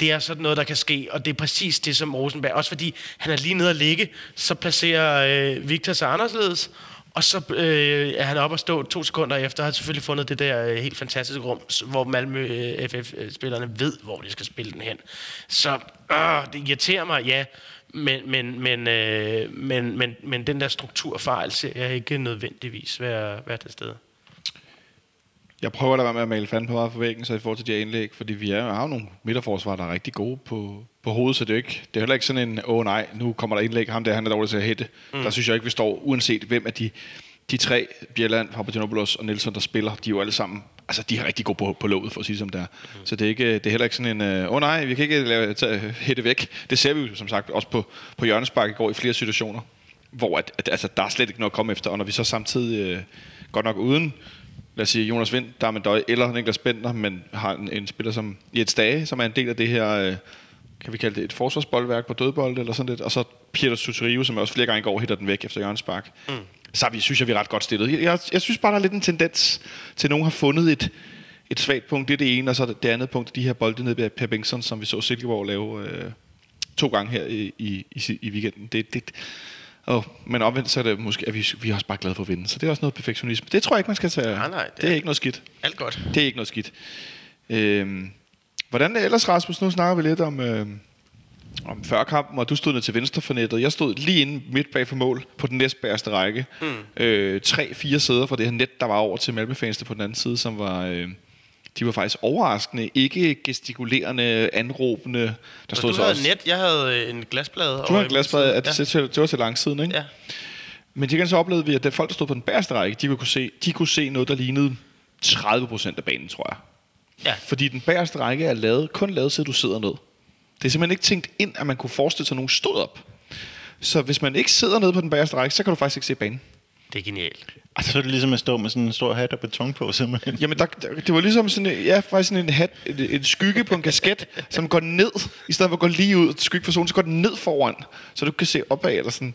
det er sådan noget, der kan ske, og det er præcis det, som Rosenberg... Også fordi han er lige nede at ligge, så placerer øh, Victor sig anderledes, og så øh, er han oppe at stå to sekunder efter, og har selvfølgelig fundet det der øh, helt fantastiske rum, hvor Malmø øh, FF-spillerne øh, ved, hvor de skal spille den hen. Så øh, det irriterer mig, ja, men, men, men, øh, men, men, men den der strukturfejl ser jeg ikke nødvendigvis være, være til stede. Jeg prøver at lade være med at male fanden på meget for væggen, så i forhold til de her indlæg, fordi vi er, har jo nogle midterforsvar, der er rigtig gode på, på hovedet, så det er, jo ikke, det er heller ikke sådan en, åh oh, nej, nu kommer der indlæg, ham der, han er dårlig til at hætte. Mm. Der synes jeg ikke, vi står, uanset hvem af de, de tre, Bjelland, Papagenopoulos og Nielsen, der spiller, de er jo alle sammen, altså de er rigtig gode på, på låget, for at sige som det er. Mm. Så det er, ikke, det er heller ikke sådan en, åh oh, nej, vi kan ikke lave, tage, hætte væk. Det ser vi jo som sagt også på, på hjørnespark i går i flere situationer, hvor at, at, altså, der er slet ikke noget at komme efter, og når vi så samtidig, øh, godt nok uden lad os sige, Jonas Vind, der er med døj, eller Niklas Bender, men har en, en spiller som Jens Dage, som er en del af det her, øh, kan vi kalde det et forsvarsboldværk på dødbold, eller sådan lidt, og så Peter Suterivo, som også flere gange i går hitter den væk efter Jørgens Spark. Mm. Så vi, synes jeg, vi er ret godt stillet. Jeg, jeg, jeg synes bare, der er lidt en tendens til, at nogen har fundet et, et svagt punkt. Det er det ene, og så det, det andet punkt, de her bolde nede ved Per Bengtsson, som vi så Silkeborg lave øh, to gange her i, i, i, i weekenden. Det, det, Oh, men omvendt så er det måske, at vi, vi er også bare glade for at vinde. Så det er også noget perfektionisme. Det tror jeg ikke, man skal tage. Nej, nej, det det er er- ikke noget skidt. Alt godt. Det er ikke noget skidt. Øhm, hvordan er ellers, Rasmus? Nu snakker vi lidt om, øh, om førkampen, og du stod ned til venstre for nettet. Jeg stod lige inde midt bag for mål på den næstbærste række. Mm. Øh, tre-fire sæder fra det her net, der var over til Malmø-fansene på den anden side, som var... Øh, de var faktisk overraskende, ikke gestikulerende, anråbende. Der Så du så havde også, net, jeg havde øh, en glasplade. du har en glasplade, at det, ja. det, det var til lang siden, ikke? ja. Men til gengæld så oplevede vi, at de folk, der stod på den bagerste række, de kunne se, de kunne se noget, der lignede 30 procent af banen, tror jeg. Ja. Fordi den bagerste række er lavet, kun lavet til, at du sidder ned. Det er simpelthen ikke tænkt ind, at man kunne forestille sig, at nogen stod op. Så hvis man ikke sidder nede på den bagerste række, så kan du faktisk ikke se banen. Det er genialt. Altså, så er det ligesom at stå med sådan en stor hat og beton på, simpelthen. Jamen, der, der, det var ligesom sådan, en- ja, faktisk sådan en hat, en, en skygge på en kasket, som går ned, i stedet for at gå lige ud, skygge for solen, så går den ned foran, så du kan se opad, eller sådan.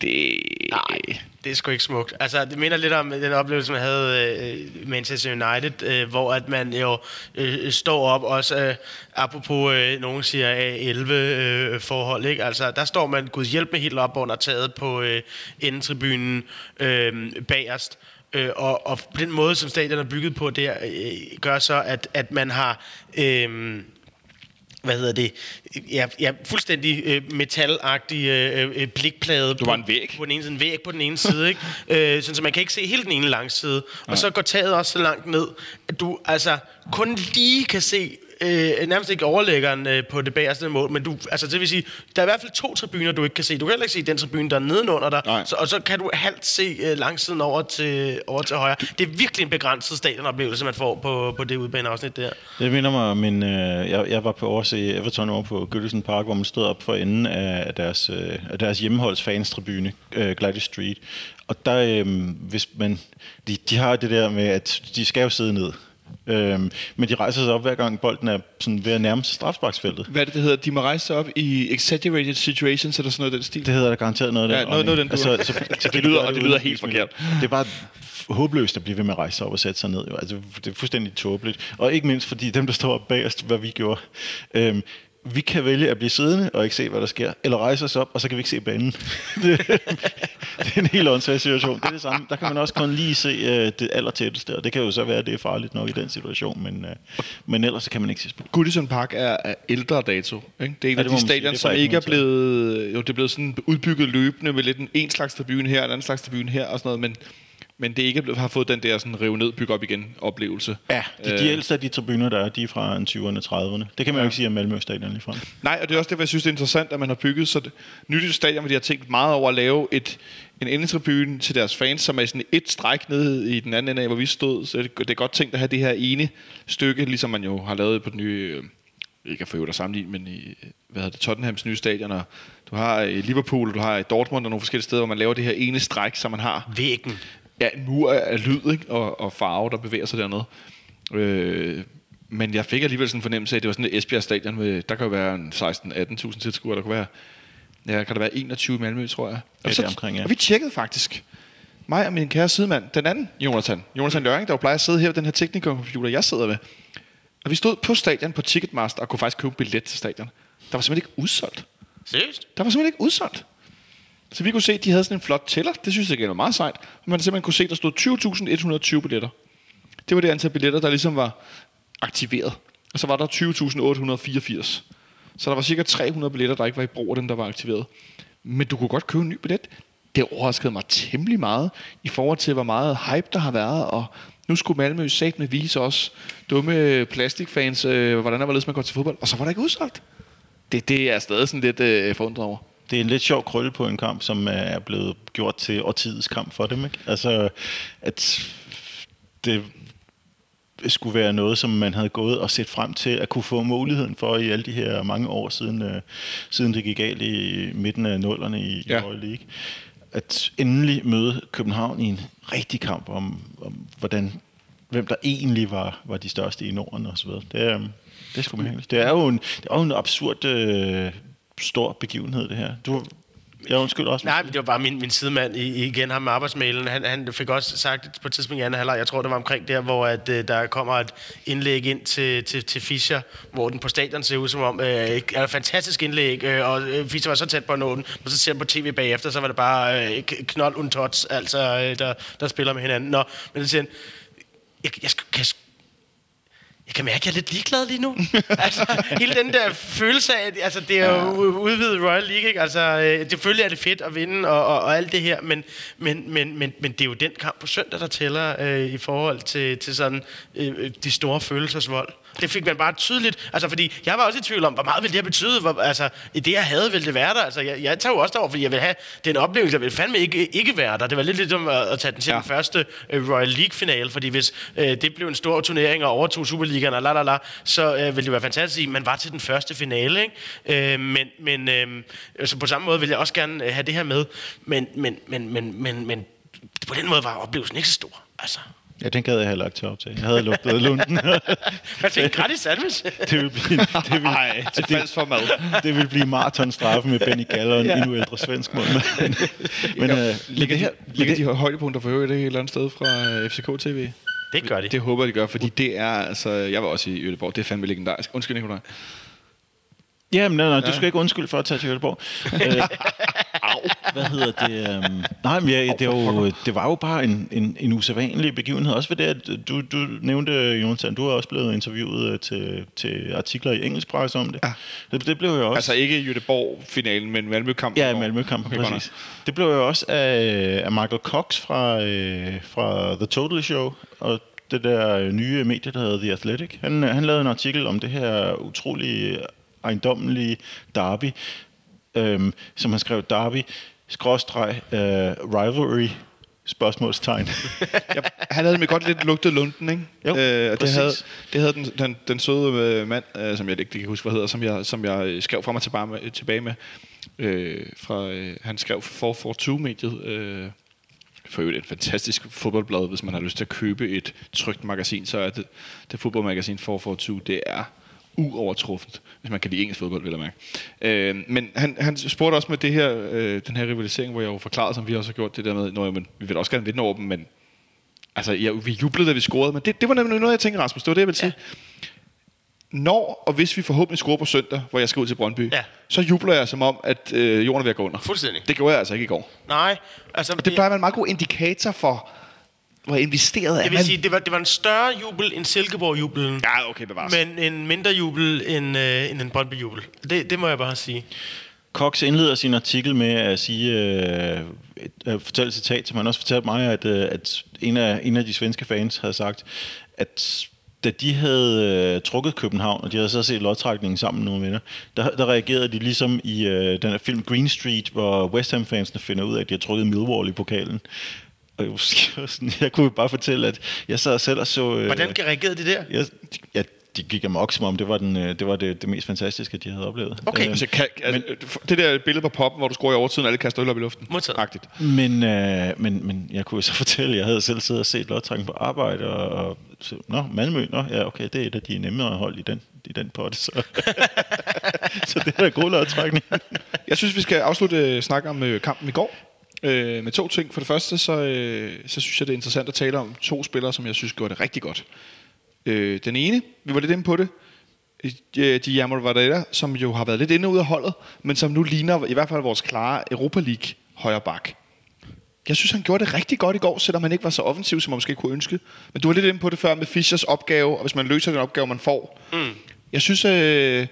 Det... Nej, det er sgu ikke smukt. Altså, det minder lidt om den oplevelse, man havde øh, Manchester United, øh, hvor at man jo øh, står op, også øh, apropos, øh, nogen siger A11-forhold, øh, ikke? Altså, der står man, gud hjælp med helt op under taget på øh, endetribunen øh, bagerst. Øh, og, og den måde, som stadion er bygget på der, øh, gør så, at, at man har... Øh, hvad hedder det, ja, ja fuldstændig øh, metalagtig øh, øh, blikplade Du var en væg. på den ene side, en væg på den ene side, ikke? Øh, sådan, så man kan ikke se hele den ene langside. Og så går taget også så langt ned, at du altså kun lige kan se øh, nærmest ikke overlæggeren øh, på det bagerste mål, men du, altså det vil sige, der er i hvert fald to tribuner, du ikke kan se. Du kan heller ikke se den tribune, der er nedenunder dig, Nej. så, og så kan du halvt se øh, langsiden over til, over til højre. Det er virkelig en begrænset stadionoplevelse, man får på, på det udbaneafsnit der. Det minder mig om en... Øh, jeg, jeg var på over se Everton over på Goodison Park, hvor man stod op for enden af deres, øh, af deres hjemmeholds fanstribune, øh, Gladys Street. Og der, øh, hvis man... De, de har det der med, at de skal jo sidde ned. Øhm, men de rejser sig op hver gang bolden er sådan ved at nærme sig strafsparksfeltet. Hvad er det, det hedder? De må rejse sig op i exaggerated situations, eller sådan noget den stil. Det hedder der garanteret noget af Ja, den noget- retning. noget af den dur. så, Det lyder- og det lyder helt forkert. Det er bare håbløst at blive ved med at rejse sig op og sætte sig ned. Jo. Altså, det er fuldstændig tåbeligt. Og ikke mindst fordi dem, der står op bagerst, hvad vi gjorde. Øhm, vi kan vælge at blive siddende og ikke se, hvad der sker, eller rejse os op, og så kan vi ikke se banen. det, det er en helt åndssvag situation. Det er det samme. Der kan man også kun lige se øh, det allertætteste, og det kan jo så være, at det er farligt nok i den situation, men, øh, men ellers så kan man ikke se spil. Goodison Park er, er ældre dato. Ikke? Det er en Ja, af de stadion, som ikke er blevet... Jo, det er blevet sådan udbygget løbende med lidt en, en slags tribune her, en anden slags tribune her og sådan noget, men, men det ikke har fået den der sådan rive ned, bygge op igen oplevelse. Ja, de, de Øh. ældste af de tribuner, der er, de er fra en 20'erne, 30'erne. Det kan man jo ikke sige om Malmø Stadion lige fra. Nej, og det er også derfor, jeg synes, det er interessant, at man har bygget så det, nyt stadion, hvor de har tænkt meget over at lave et, en endetribune til deres fans, som er sådan et stræk nede i den anden ende af, hvor vi stod. Så det, det er godt tænkt at have det her ene stykke, ligesom man jo har lavet på den nye, øh, ikke at få at sammenligne, men i, hvad hedder det, Tottenhams nye stadion, og du har i Liverpool, og du har i Dortmund og nogle forskellige steder, hvor man laver det her ene stræk, som man har Væggen. Ja, en mur af lyd ikke? Og, og farve, der bevæger sig dernede. Øh, men jeg fik alligevel sådan en fornemmelse af, at det var sådan et Esbjerg stadion, med, der kan jo være en 16-18.000 tilskuere, der kunne være, ja, kan der være 21 i Malmø, tror jeg. Og, er omkring, ja. og vi tjekkede faktisk, mig og min kære sidemand, den anden Jonathan, Jonathan Løring, der jo plejer at sidde her ved den her teknikercomputer, jeg sidder ved. Og vi stod på stadion på Ticketmaster og kunne faktisk købe billet til stadion. Der var simpelthen ikke udsolgt. Seriøst? Der var simpelthen ikke udsolgt. Så vi kunne se, at de havde sådan en flot tæller. Det synes jeg igen var meget sejt. Man simpelthen kunne se, at der stod 20.120 billetter. Det var det antal billetter, der ligesom var aktiveret. Og så var der 20.884. Så der var cirka 300 billetter, der ikke var i brug af dem, der var aktiveret. Men du kunne godt købe en ny billet. Det overraskede mig temmelig meget i forhold til, hvor meget hype der har været. Og nu skulle Malmø sat med vise os dumme plastikfans, øh, hvordan der var man går til fodbold. Og så var der ikke udsolgt. Det, det er stadig sådan lidt øh, forundret over. Det er en lidt sjov krølle på en kamp, som er blevet gjort til årtidets kamp for dem. Ikke? Altså, at det skulle være noget, som man havde gået og set frem til at kunne få muligheden for i alle de her mange år siden, øh, siden det gik galt i midten af nullerne i, ja. I Royal League. At endelig møde København i en rigtig kamp om, om hvordan, hvem der egentlig var, var de største i Norden og så videre. Det er, det sgu mærkeligt. Det er jo en, det er jo en absurd øh, stor begivenhed, det her. Du, jeg undskyld også. Nej, men det var bare min, min sidemand i, igen, ham med arbejdsmailen. Han, han fik også sagt på et tidspunkt i anden halvleg, jeg tror det var omkring der, hvor at, øh, der kommer et indlæg ind til, til, til Fischer, hvor den på stadion ser ud som om, øh, er et fantastisk indlæg, øh, og øh, Fischer var så tæt på at nå den, og så ser han på tv bagefter, så var det bare øh, knold und tots, altså, øh, der, der spiller med hinanden. Nå, men så siger han, jeg, jeg, skal- jeg kan mærke, at jeg er lidt ligeglad lige nu. altså, hele den der følelse af, altså, det er jo udvidet Royal League, ikke? Altså, øh, selvfølgelig er det fedt at vinde og, og, og alt det her, men, men, men, men, men det er jo den kamp på søndag, der tæller øh, i forhold til, til sådan øh, de store følelsesvold. Det fik man bare tydeligt. Altså, fordi jeg var også i tvivl om, hvor meget ville det her betyde? Hvor, altså, i det, jeg havde, ville det være der. Altså, jeg, jeg tager jo også derover, fordi jeg vil have den oplevelse, jeg vil fandme ikke, ikke være der. Det var lidt ligesom at, at tage den til ja. den første uh, Royal League-finale, fordi hvis uh, det blev en stor turnering og overtog Superligaen og la, la, la, så uh, ville det være fantastisk, at man var til den første finale. Ikke? Uh, men men uh, altså, på samme måde vil jeg også gerne have det her med. Men, men, men, men, men, men på den måde var oplevelsen ikke så stor. Altså. Ja, den gad jeg heller ikke tage op til. Jeg havde lugtet lunden. Man fik en gratis sandwich. det ville blive, det ville, Nej, til falsk for mad. det ville blive maratonstraffe med Benny Galler og en ja. endnu ældre svensk mål. Men, men, ja, ligger, det her, ligger de højdepunkter for øvrigt et eller andet sted fra FCK TV? Det gør de. Det håber de gør, fordi det er, altså, jeg var også i Göteborg, det er fandme legendarisk. Undskyld, Nikolaj. Jamen, nej, nej, ja. du skal ikke undskylde for at tage til Göteborg. øh, hvad hedder det? Um, nej, men ja, det, var jo, det var jo bare en, en, en usædvanlig begivenhed. Også ved det, at du, du nævnte, Jonathan, du har også blevet interviewet øh, til, til artikler i engelsk pres om det. Ja. det. Det blev jo også... Altså ikke Göteborg-finalen, men Malmø-kampen. Ja, Malmø-kampen, okay, præcis. Det blev jo også af, af Michael Cox fra, øh, fra The Total Show, og det der nye medie, der hedder The Athletic. Han, han lavede en artikel om det her utrolige ejendommelige derby, øhm, som han skrev derby, skråstreg, øh, rivalry, spørgsmålstegn. ja, han havde med godt lidt lugtet lunden, ikke? Jo, øh, det havde, det havde den, den, den søde øh, mand, øh, som jeg ikke kan huske, hvad hedder, som jeg, som jeg skrev fra mig tilbage med, tilbage med. Øh, fra, øh, han skrev for 442-mediet, øh, for øvrigt et fantastisk fodboldblad, hvis man har lyst til at købe et trygt magasin, så er det, det fodboldmagasin 442, det er uovertruffent, hvis man kan lide engelsk fodbold, vil jeg mærke. Øh, men han, han spurgte også med det her, øh, den her rivalisering, hvor jeg jo forklarede, som vi også har gjort, det der med, når men, vi vil også gerne vinde over dem, men altså, ja, vi jublede, da vi scorede, men det, det var nemlig noget, jeg tænkte, Rasmus, det var det, jeg ville sige. Ja. Når og hvis vi forhåbentlig scorer på søndag, hvor jeg skal ud til Brøndby, ja. så jubler jeg som om, at øh, jorden er ved at gå under. Fuldstændig. Det gjorde jeg altså ikke i går. Nej. Altså, og det plejer at være en meget god indikator for, hvor investeret er Jeg vil sige, det var, det var en større jubel end Silkeborg-jubelen. Ja, okay, bevares. Men en mindre jubel end, øh, end en Brøndby-jubel. Det, det må jeg bare sige. Cox indleder sin artikel med at sige, øh, at fortælle et citat, som han også fortalte mig, at, øh, at en, af, en af de svenske fans havde sagt, at da de havde øh, trukket København, og de havde så set lodtrækningen sammen med nogle venner, der, der reagerede de ligesom i øh, den her film Green Street, hvor West Ham-fansene finder ud af, at de har trukket Millwall i pokalen. Jeg, jeg kunne bare fortælle, at jeg sad selv og så... Øh, Hvordan reagerede de der? Jeg, ja, de gik amok, som om det var, den, øh, det, var det, det mest fantastiske, de havde oplevet. Okay. Øh, altså, kan, altså, men, det der billede på poppen, hvor du scorer i overtiden, og alle kaster øl op i luften. Modtaget. Men, øh, men, men jeg kunne så fortælle, at jeg havde selv siddet og set lodtrækken på arbejde, og, og så, nå, Malmø, nå, ja, okay, det er et af de nemmere hold i den, i den potte, så, så det er god lodtrækning. jeg synes, vi skal afslutte øh, snakke om øh, kampen i går. Øh, med to ting. For det første, så, øh, så synes jeg, det er interessant at tale om to spillere, som jeg synes gjorde det rigtig godt. Øh, den ene, vi var lidt inde på det, øh, Guillermo Varela, som jo har været lidt inde ud af holdet, men som nu ligner i hvert fald vores klare Europa League højre bak. Jeg synes, han gjorde det rigtig godt i går, selvom han ikke var så offensiv, som man måske kunne ønske. Men du var lidt inde på det før med Fischers opgave, og hvis man løser den opgave, man får. Mm. Jeg synes, øh,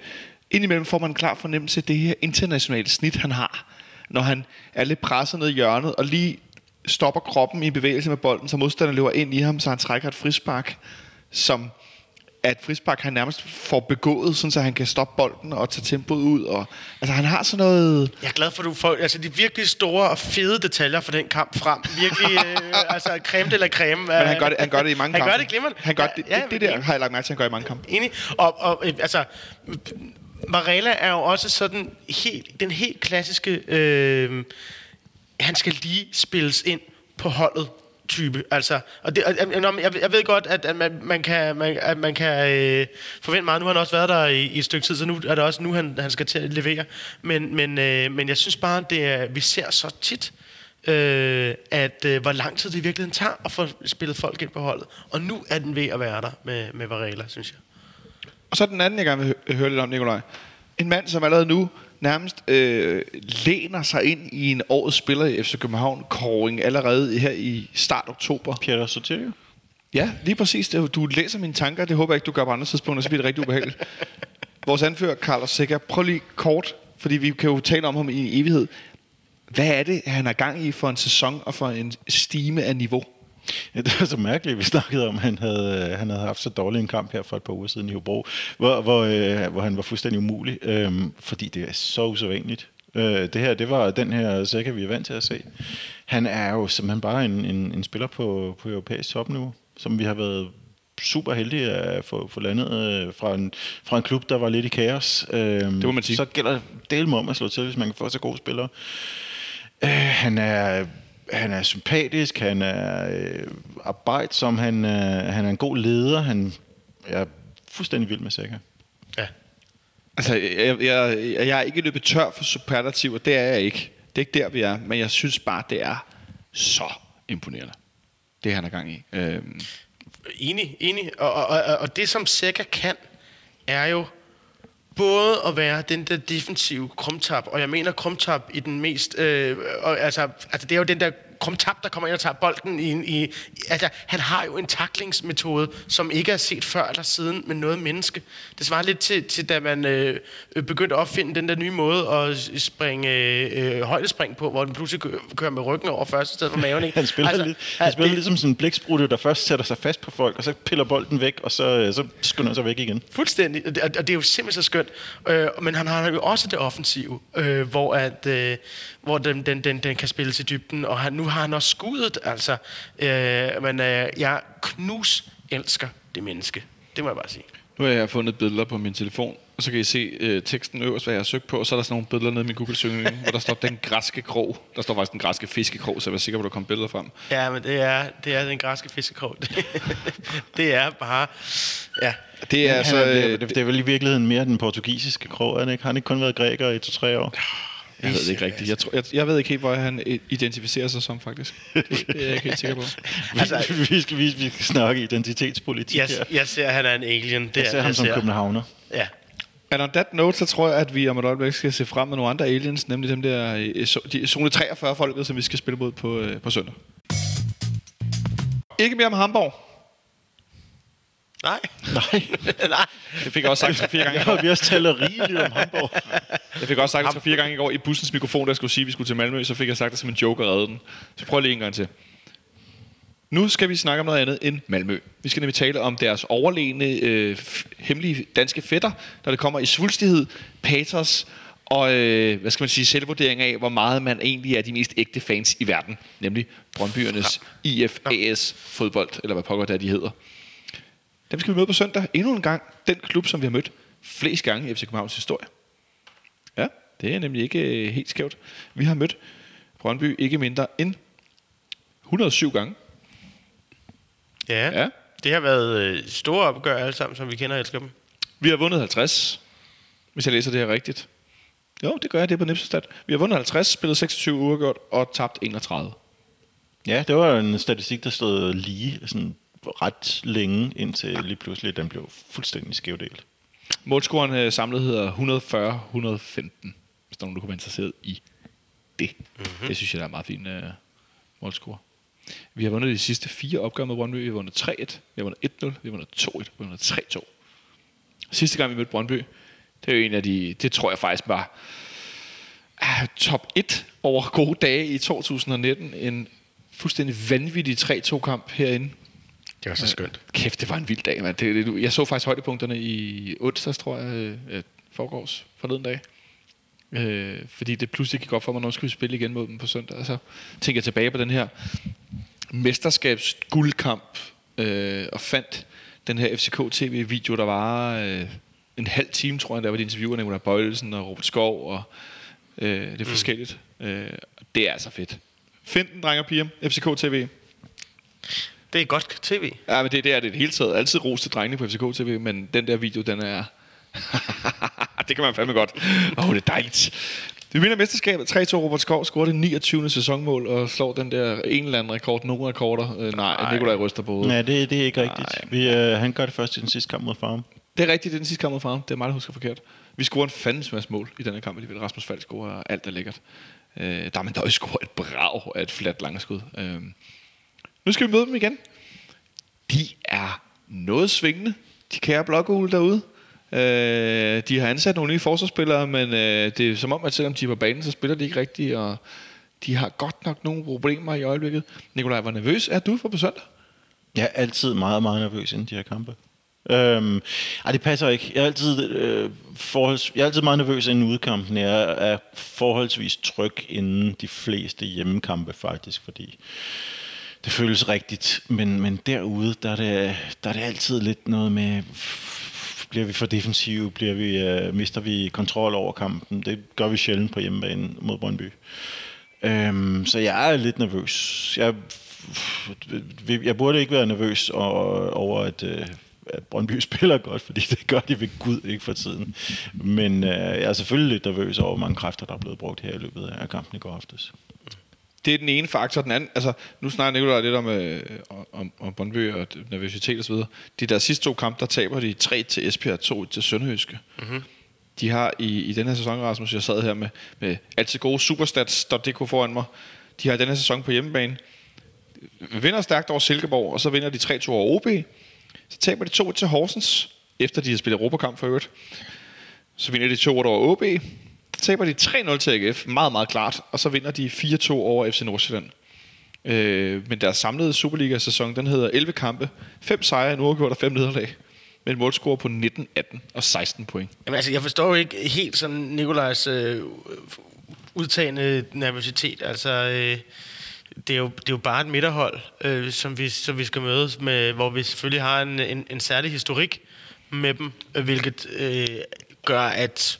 indimellem får man en klar fornemmelse af det her internationale snit, han har når han er lidt presset ned i hjørnet, og lige stopper kroppen i bevægelse med bolden, så modstanderen løber ind i ham, så han trækker et frispark, som at frispark han nærmest får begået, sådan så han kan stoppe bolden og tage tempoet ud. Og, altså han har sådan noget... Jeg er glad for, at du får altså, de virkelig store og fede detaljer for den kamp frem. Virkelig, øh, altså creme eller creme. Men han gør det, han gør det i mange han kampe. Han gør det glimrende. Han gør det, ja, det, det, der har jeg lagt mærke til, han gør i mange kampe. Enig. Og, og øh, altså, Varela er jo også sådan helt, den helt klassiske, øh, han skal lige spilles ind på holdet type. Altså, og det, jeg, jeg ved godt, at, at man, man kan, man, at man kan øh, forvente meget. Nu har han også været der i, i et stykke tid, så nu er det også nu, han, han skal til at levere. Men, men, øh, men jeg synes bare, det er, vi ser så tit, øh, at øh, hvor lang tid det i virkeligheden tager at få spillet folk ind på holdet. Og nu er den ved at være der med, med Varela, synes jeg. Og så den anden, jeg gerne vil høre lidt om, Nikolaj. En mand, som allerede nu nærmest øh, læner sig ind i en årets spiller i FC København kåring allerede her i start oktober. Pierre Sotilio? Ja, lige præcis. Det- Du læser mine tanker. Det håber jeg ikke, du gør på andre tidspunkter, så bliver det rigtig ubehageligt. Vores anfører, Carlos Sækker, prøv lige kort, fordi vi kan jo tale om ham i en evighed. Hvad er det, han er gang i for en sæson og for en stime af niveau? Ja, det var så mærkeligt, vi snakkede om, at han havde, han havde haft så dårlig en kamp her for et par uger siden i Hobro, hvor, hvor, øh, hvor han var fuldstændig umulig, øh, fordi det er så usædvanligt. Øh, det her, det var den her sækker, vi er vant til at se. Han er jo simpelthen bare en, en, en spiller på, på europæisk topniveau, som vi har været super heldige at få, få landet øh, fra, en, fra en klub, der var lidt i kaos. Øh, det må man sige. Så gælder det om at slå til, hvis man kan få så gode spillere. Øh, han er han er sympatisk, han er øh, arbejdsom, han, øh, han er en god leder, han er fuldstændig vild med Sækker. Ja. Altså, jeg, jeg, jeg er ikke løbet tør for superlativer. Det er jeg ikke. Det er ikke der, vi er. Men jeg synes bare, det er så imponerende. Det han er gang i. Øhm, Enig, enig. Og, og, og, og det, som Seca kan, er jo både at være den der defensive krumtap, og jeg mener krumtap i den mest... Øh, og, altså, altså, det er jo den der krumtap, der kommer ind og tager bolden i... i altså, han har jo en taklingsmetode, som ikke er set før eller siden med noget menneske. Det svarer lidt til, til da man øh, begyndte at opfinde den der nye måde at springe øh, højdespring på, hvor den pludselig kø- kører med ryggen over først i stedet for maven. Ikke? Han spiller, altså, lidt, han spiller lidt som sådan en blæksprutte, der først sætter sig fast på folk, og så piller bolden væk, og så, øh, så skynder han sig væk igen. Fuldstændig, og det, og det er jo simpelthen så skønt. Øh, men han har jo også det offensive, øh, hvor, at, øh, hvor den, den, den, den kan spille til dybden, og han, nu har han også skuddet, altså. Øh, men øh, jeg knus elsker det menneske. Det må jeg bare sige. nu har jeg fundet billeder på min telefon, og så kan I se øh, teksten øverst, hvad jeg har søgt på, og så er der sådan nogle billeder nede i min Google-søgning, hvor der står den græske krog. Der står faktisk den græske fiskekrog, så jeg er sikker på, at der kommer billeder frem. Ja, men det er, det er den græske fiskekrog. Det, det er bare... Ja, Det er altså... er, det, det, det er vel i virkeligheden mere den portugisiske krog, er han ikke? Har han ikke kun været græker i to-tre år? Jeg ved det ikke rigtigt. Jeg, tror, jeg, jeg ved ikke helt, hvor han identificerer sig som, faktisk. Det, det er jeg ikke helt sikker på. Altså, vi, skal, vi, vi skal snakke identitetspolitik jeg, her. jeg ser, at han er en alien. Det Jeg er- ser ham som københavner. Ja. And on that note, så tror jeg, at vi om et øjeblik skal se frem med nogle andre aliens, nemlig dem der øh, de zone 43 folket, som vi skal spille mod på, øh, på søndag. Ikke mere om Hamburg. Nej. Nej, Nej. Det fik jeg også sagt fire gange i ja, går. vi har også talt rigeligt om Hamburg. Jeg fik også sagt det fire gange i går i bussens mikrofon, der skulle sige, at vi skulle til Malmø, så fik jeg sagt det som en joke og redde den. Så prøv lige en gang til. Nu skal vi snakke om noget andet end Malmø. Vi skal nemlig tale om deres overlegne, øh, hemmelige danske fætter, når det kommer i svulstighed, patos og øh, hvad skal man sige, selvvurdering af, hvor meget man egentlig er de mest ægte fans i verden, nemlig Brøndbyernes IFAS fodbold, eller hvad pokker det er, de hedder. Dem skal vi møde på søndag. Endnu en gang den klub, som vi har mødt flest gange i FC Københavns historie. Ja, det er nemlig ikke øh, helt skævt. Vi har mødt Brøndby ikke mindre end 107 gange. Ja. Ja. Det har været øh, store opgør alle sammen, som vi kender og elsker dem. Vi har vundet 50, hvis jeg læser det her rigtigt. Jo, det gør jeg, det er på Nipsestat. Vi har vundet 50, spillet 26 uafgjort og tabt 31. Ja, det var en statistik, der stod lige sådan ret længe, indtil lige pludselig den blev fuldstændig skævdelt. Målscoren øh, samlet hedder 140-115, hvis der er nogen, der kunne være interesseret i det. Mm-hmm. Det synes jeg, der er en meget fin øh, målscore. Vi har vundet de sidste fire opgør med Brøndby. Vi har vundet 3-1, vi har vundet 1-0, vi har vundet 2-1, vi har vundet 3-2. Sidste gang, vi mødte Brøndby, det er jo en af de, det tror jeg faktisk var ah, top 1 over gode dage i 2019. En fuldstændig vanvittig 3-2-kamp herinde. Det var så skønt. Kæft, det var en vild dag, mand. Det, det, jeg så faktisk højdepunkterne i onsdags, tror jeg, øh, forgårs, forleden dag. Øh, fordi det pludselig gik op for mig, når skulle vi spille igen mod dem på søndag. Og så tænker jeg tilbage på den her mesterskabs guldkamp, øh, og fandt den her FCK-TV-video, der var øh, en halv time, tror jeg, der var de interviewer af Nicolai Bøjelsen og Robert Skov, og øh, det er forskelligt. Øh, det er altså fedt. Find den, drenge og piger. FCK-TV. Det er godt tv. Ja, men det, det er det i det hele taget. Altid ros til drengene på FCK TV, men den der video, den er... det kan man fandme godt. Åh, oh, det er dejligt. Vi vinder mesterskabet. 3-2 Robert Skov scorer det 29. sæsonmål og slår den der en eller anden rekord, nogle rekorder. Øh, nej, nej, Nikolaj ryster på hovedet. Nej, det, det er ikke rigtigt. Nej. Vi, øh, han gør det først i den sidste kamp mod Farm. Det er rigtigt, det er den sidste kamp mod farven. Det er mig, der husker forkert. Vi scorer en fandens masse mål i denne kamp alligevel. Rasmus Falk scorer, og alt er lækkert. Øh, der er man dog scorer et brag af et fladt langskud. Øh. Nu skal vi møde dem igen. de er noget svingende, de kære blokkugle derude. Øh, de har ansat nogle nye forsvarsspillere, men øh, det er som om, at selvom de er på banen, så spiller de ikke rigtigt, og de har godt nok nogle problemer i øjeblikket. Nikolaj, hvor nervøs er du for på søndag? Jeg er altid meget, meget nervøs inden de her kampe. Øhm, ej, det passer ikke. Jeg er altid, øh, forholds, jeg er altid meget nervøs inden udkampen. Jeg er forholdsvis tryg inden de fleste hjemmekampe, faktisk, fordi det føles rigtigt. Men, men derude, der er, det, der er det altid lidt noget med, bliver vi for defensive, bliver vi, øh, mister vi kontrol over kampen. Det gør vi sjældent på hjemmebane mod Brøndby. Øhm, så jeg er lidt nervøs. Jeg, øh, jeg burde ikke være nervøs over, over at, øh, at Brøndby spiller godt, fordi det gør de ved Gud ikke for tiden. Men øh, jeg er selvfølgelig lidt nervøs over, hvor mange kræfter, der er blevet brugt her i løbet af kampen i går aftes. Det er den ene faktor. Den anden, altså, nu snakker Nicolaj lidt om, øh, om, om Brøndby og nervøsitet osv. De der sidste to kampe, der taber de 3 til Esbjerg, 2 til Sønderjyske. Mm-hmm. De har i, i den her sæson, Rasmus, jeg sad her med, med altid gode superstats.dk foran mig. De har i den her sæson på hjemmebane vinder stærkt over Silkeborg, og så vinder de 3-2 over OB. Så taber de 2 til Horsens, efter de har spillet Europakamp for øvrigt. Så vinder de 2 over OB. Taber de 3-0 til AGF, meget, meget klart. Og så vinder de 4-2 over FC Nordsjælland. Øh, men deres samlede Superliga-sæson, den hedder 11 kampe, 5 sejre, en uafgjort og 5 nederlag. Med en målscore på 19, 18 og 16 point. Jamen altså, jeg forstår jo ikke helt sådan Nikolajs øh, udtagende nervøsitet. Altså, øh, det, er jo, det er jo bare et midterhold, øh, som, vi, som vi skal mødes med, hvor vi selvfølgelig har en, en, en særlig historik med dem, øh, hvilket øh, gør, at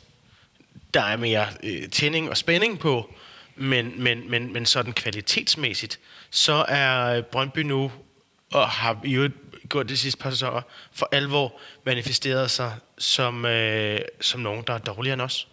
der er mere øh, tænding og spænding på, men, men, men, men sådan kvalitetsmæssigt, så er Brøndby nu, og har jo gjort det sidste par sæsoner, for alvor manifesteret sig som, øh, som nogen, der er dårligere end os.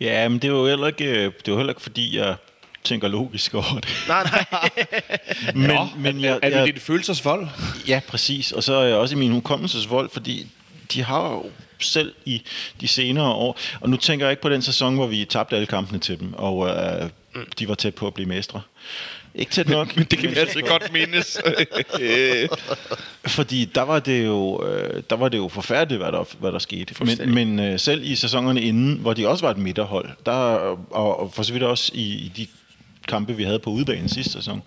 Ja, men det er jo heller ikke, det er jo heller ikke fordi, jeg tænker logisk over det. Nej, nej. men, Nå, men er, jeg, er det jeg, dit følelsesvold? Ja, præcis. Og så er jeg også i min hukommelsesvold, fordi de har jo selv i de senere år, og nu tænker jeg ikke på den sæson, hvor vi tabte alle kampene til dem, og øh, de var tæt på at blive mestre. Ikke tæt nok. Men det kan vi altid godt mindes. Fordi der var det jo, øh, der var det jo forfærdeligt, hvad der, hvad der skete. Men, men øh, selv i sæsonerne inden, hvor de også var et midterhold, der, og, for så vidt også i, i de kampe, vi havde på udbanen sidste sæson,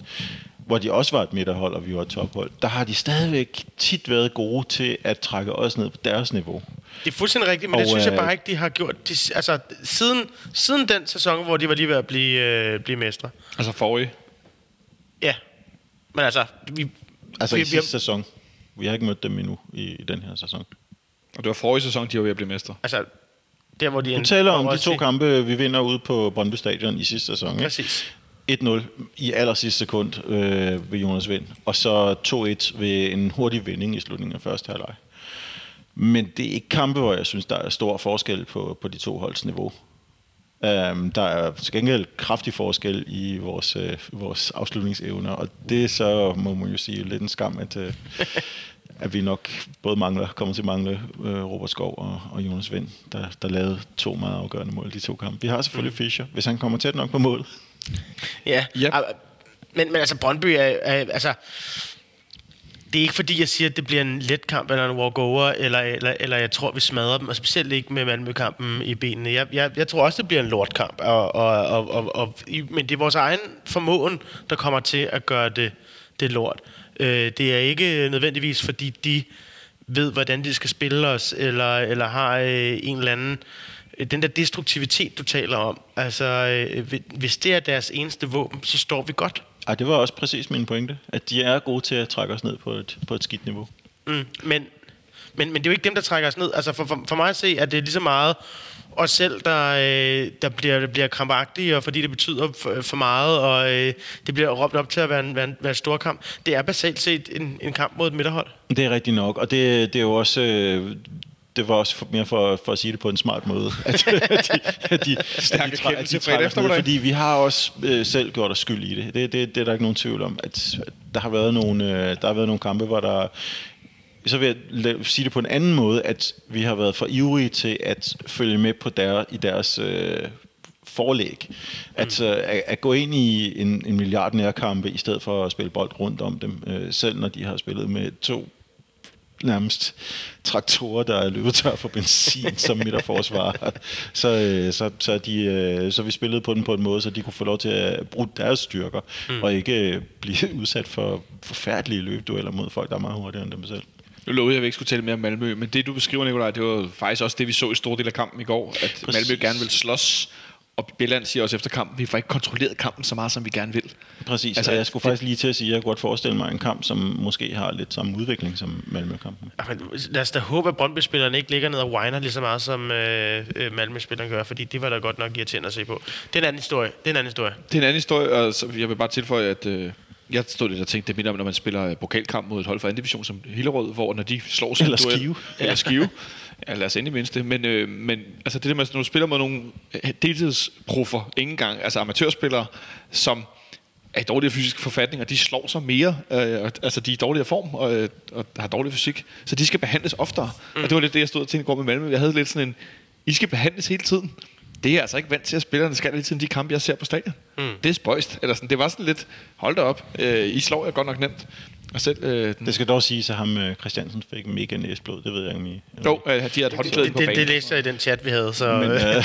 hvor de også var et midterhold, og vi var et tophold, der har de stadigvæk tit været gode til at trække os ned på deres niveau. Det er fuldstændig rigtigt, men Og, det synes jeg øh, bare ikke, de har gjort. De, altså, siden, siden den sæson, hvor de var lige ved at blive, øh, blive mestre. altså forrige. Ja. Men altså, vi, Altså vi, i vi, sidste sæson. Vi har ikke mødt dem endnu i, i den her sæson. Og det var forrige sæson, de var ved at blive mestre. altså, der hvor de... Du taler om de to kampe, vi vinder ude på Brøndby Stadion i sidste sæson. Ikke? Præcis. 1-0 i aller sidste sekund øh, ved Jonas Vind, og så 2-1 ved en hurtig vending i slutningen af første halvleg. Men det er ikke kampe, hvor jeg synes, der er stor forskel på, på de to holds niveau. Um, der er til gengæld kraftig forskel i vores, øh, vores afslutningsevner, og det er så, må man jo sige, lidt en skam, at, øh, at vi nok både mangler, kommer til at mangle øh, Robert Skov og, og Jonas Vind, der, der lavede to meget afgørende mål de to kampe. Vi har selvfølgelig Mm. Fischer, hvis han kommer tæt nok på mål. Ja. Yep. Men, men altså, Brøndby er, er... Altså, det er ikke fordi, jeg siger, at det bliver en let kamp eller en walkover, eller, eller, eller jeg tror, vi smadrer dem, og specielt ikke med Malmø-kampen i benene. Jeg, jeg, jeg tror også, det bliver en lortkamp, og, og, og, og, og, men det er vores egen formåen, der kommer til at gøre det, det lort. Øh, det er ikke nødvendigvis, fordi de ved, hvordan de skal spille os, eller, eller har øh, en eller anden... øh, Den der destruktivitet, du taler om, altså, øh, hvis det er deres eneste våben, så står vi godt. Ej, det var også præcis min pointe, at de er gode til at trække os ned på et, på et skidt niveau. Mm, men, men, men det er jo ikke dem, der trækker os ned. Altså for, for, for mig at se, at det er lige så meget os selv, der, øh, der bliver, bliver krampagtige, og fordi det betyder for, for meget, og øh, det bliver råbt op til at være en, være en, være en stor kamp. Det er basalt set en, en kamp mod et midterhold. Det er rigtigt nok, og det, det er jo også... Øh, det var også for, mere for, for at sige det på en smart måde. At, at de, at de, Stærk at de, træ- at de trækker ned, fordi vi har også øh, selv gjort os skyld i det. Det, det. det er der ikke nogen tvivl om. At, at der, har været nogle, øh, der har været nogle kampe, hvor der... Så vil jeg sige det på en anden måde, at vi har været for ivrige til at følge med på der, i deres øh, forlæg. At, øh, at, at gå ind i en, en milliard nærkampe, i stedet for at spille bold rundt om dem, øh, selv når de har spillet med to nærmest traktorer, der er løbet tør for benzin som midterforsvar. Så, øh, så, så, de, øh, så vi spillede på den på en måde, så de kunne få lov til at bruge deres styrker, mm. og ikke øh, blive udsat for forfærdelige løbdueller mod folk, der er meget hurtigere end dem selv. Nu lovede jeg, at vi ikke skulle tale mere om Malmø, men det du beskriver, Nikolaj, det var faktisk også det, vi så i stor del af kampen i går, at Præcis. Malmø gerne vil slås, og Bjelland siger også efter kampen, vi får ikke kontrolleret kampen så meget, som vi gerne vil. Præcis, altså, og jeg skulle faktisk lige til at sige, at jeg kunne godt forestille mig en kamp, som måske har lidt samme udvikling som Malmø-kampen. Lad os da håbe, at Brøndby-spillerne ikke ligger ned og whiner lige så meget, som øh, øh Malmø-spillerne gør, fordi det var da godt nok irriterende at se på. Det er en anden historie. Det er en anden historie. Det er en anden historie, og så jeg vil bare tilføje, at... Øh, jeg stod lidt og tænkte, det minder om, når man spiller pokalkamp mod et hold fra anden division som Hillerød, hvor når de slår sig Eller skive. Eller skive. Ja, lad os endelig mindste. Men, øh, men altså det der med, når du spiller mod nogle deltidsproffer, ingen gang, altså amatørspillere, som er i dårligere fysisk forfatning, og de slår sig mere. Øh, altså, de er i dårligere form og, øh, og har dårlig fysik. Så de skal behandles oftere. Mm. Og det var lidt det, jeg stod og tænkte går med Malmø. Jeg havde lidt sådan en, I skal behandles hele tiden. Det er jeg altså ikke vant til, at spillerne skal hele tiden de kampe, jeg ser på stadion. Mm. Det er spøjst. Eller sådan, det var sådan lidt, hold da op, øh, I slår jeg godt nok nemt. Og selv, øh, den... Det skal dog sige, at ham øh, Christiansen fik mega næsblod, det ved jeg ikke. Jo, øh, de har et håndklæde på banen. Det, det læste jeg i den chat, vi havde. Så, Men, øh,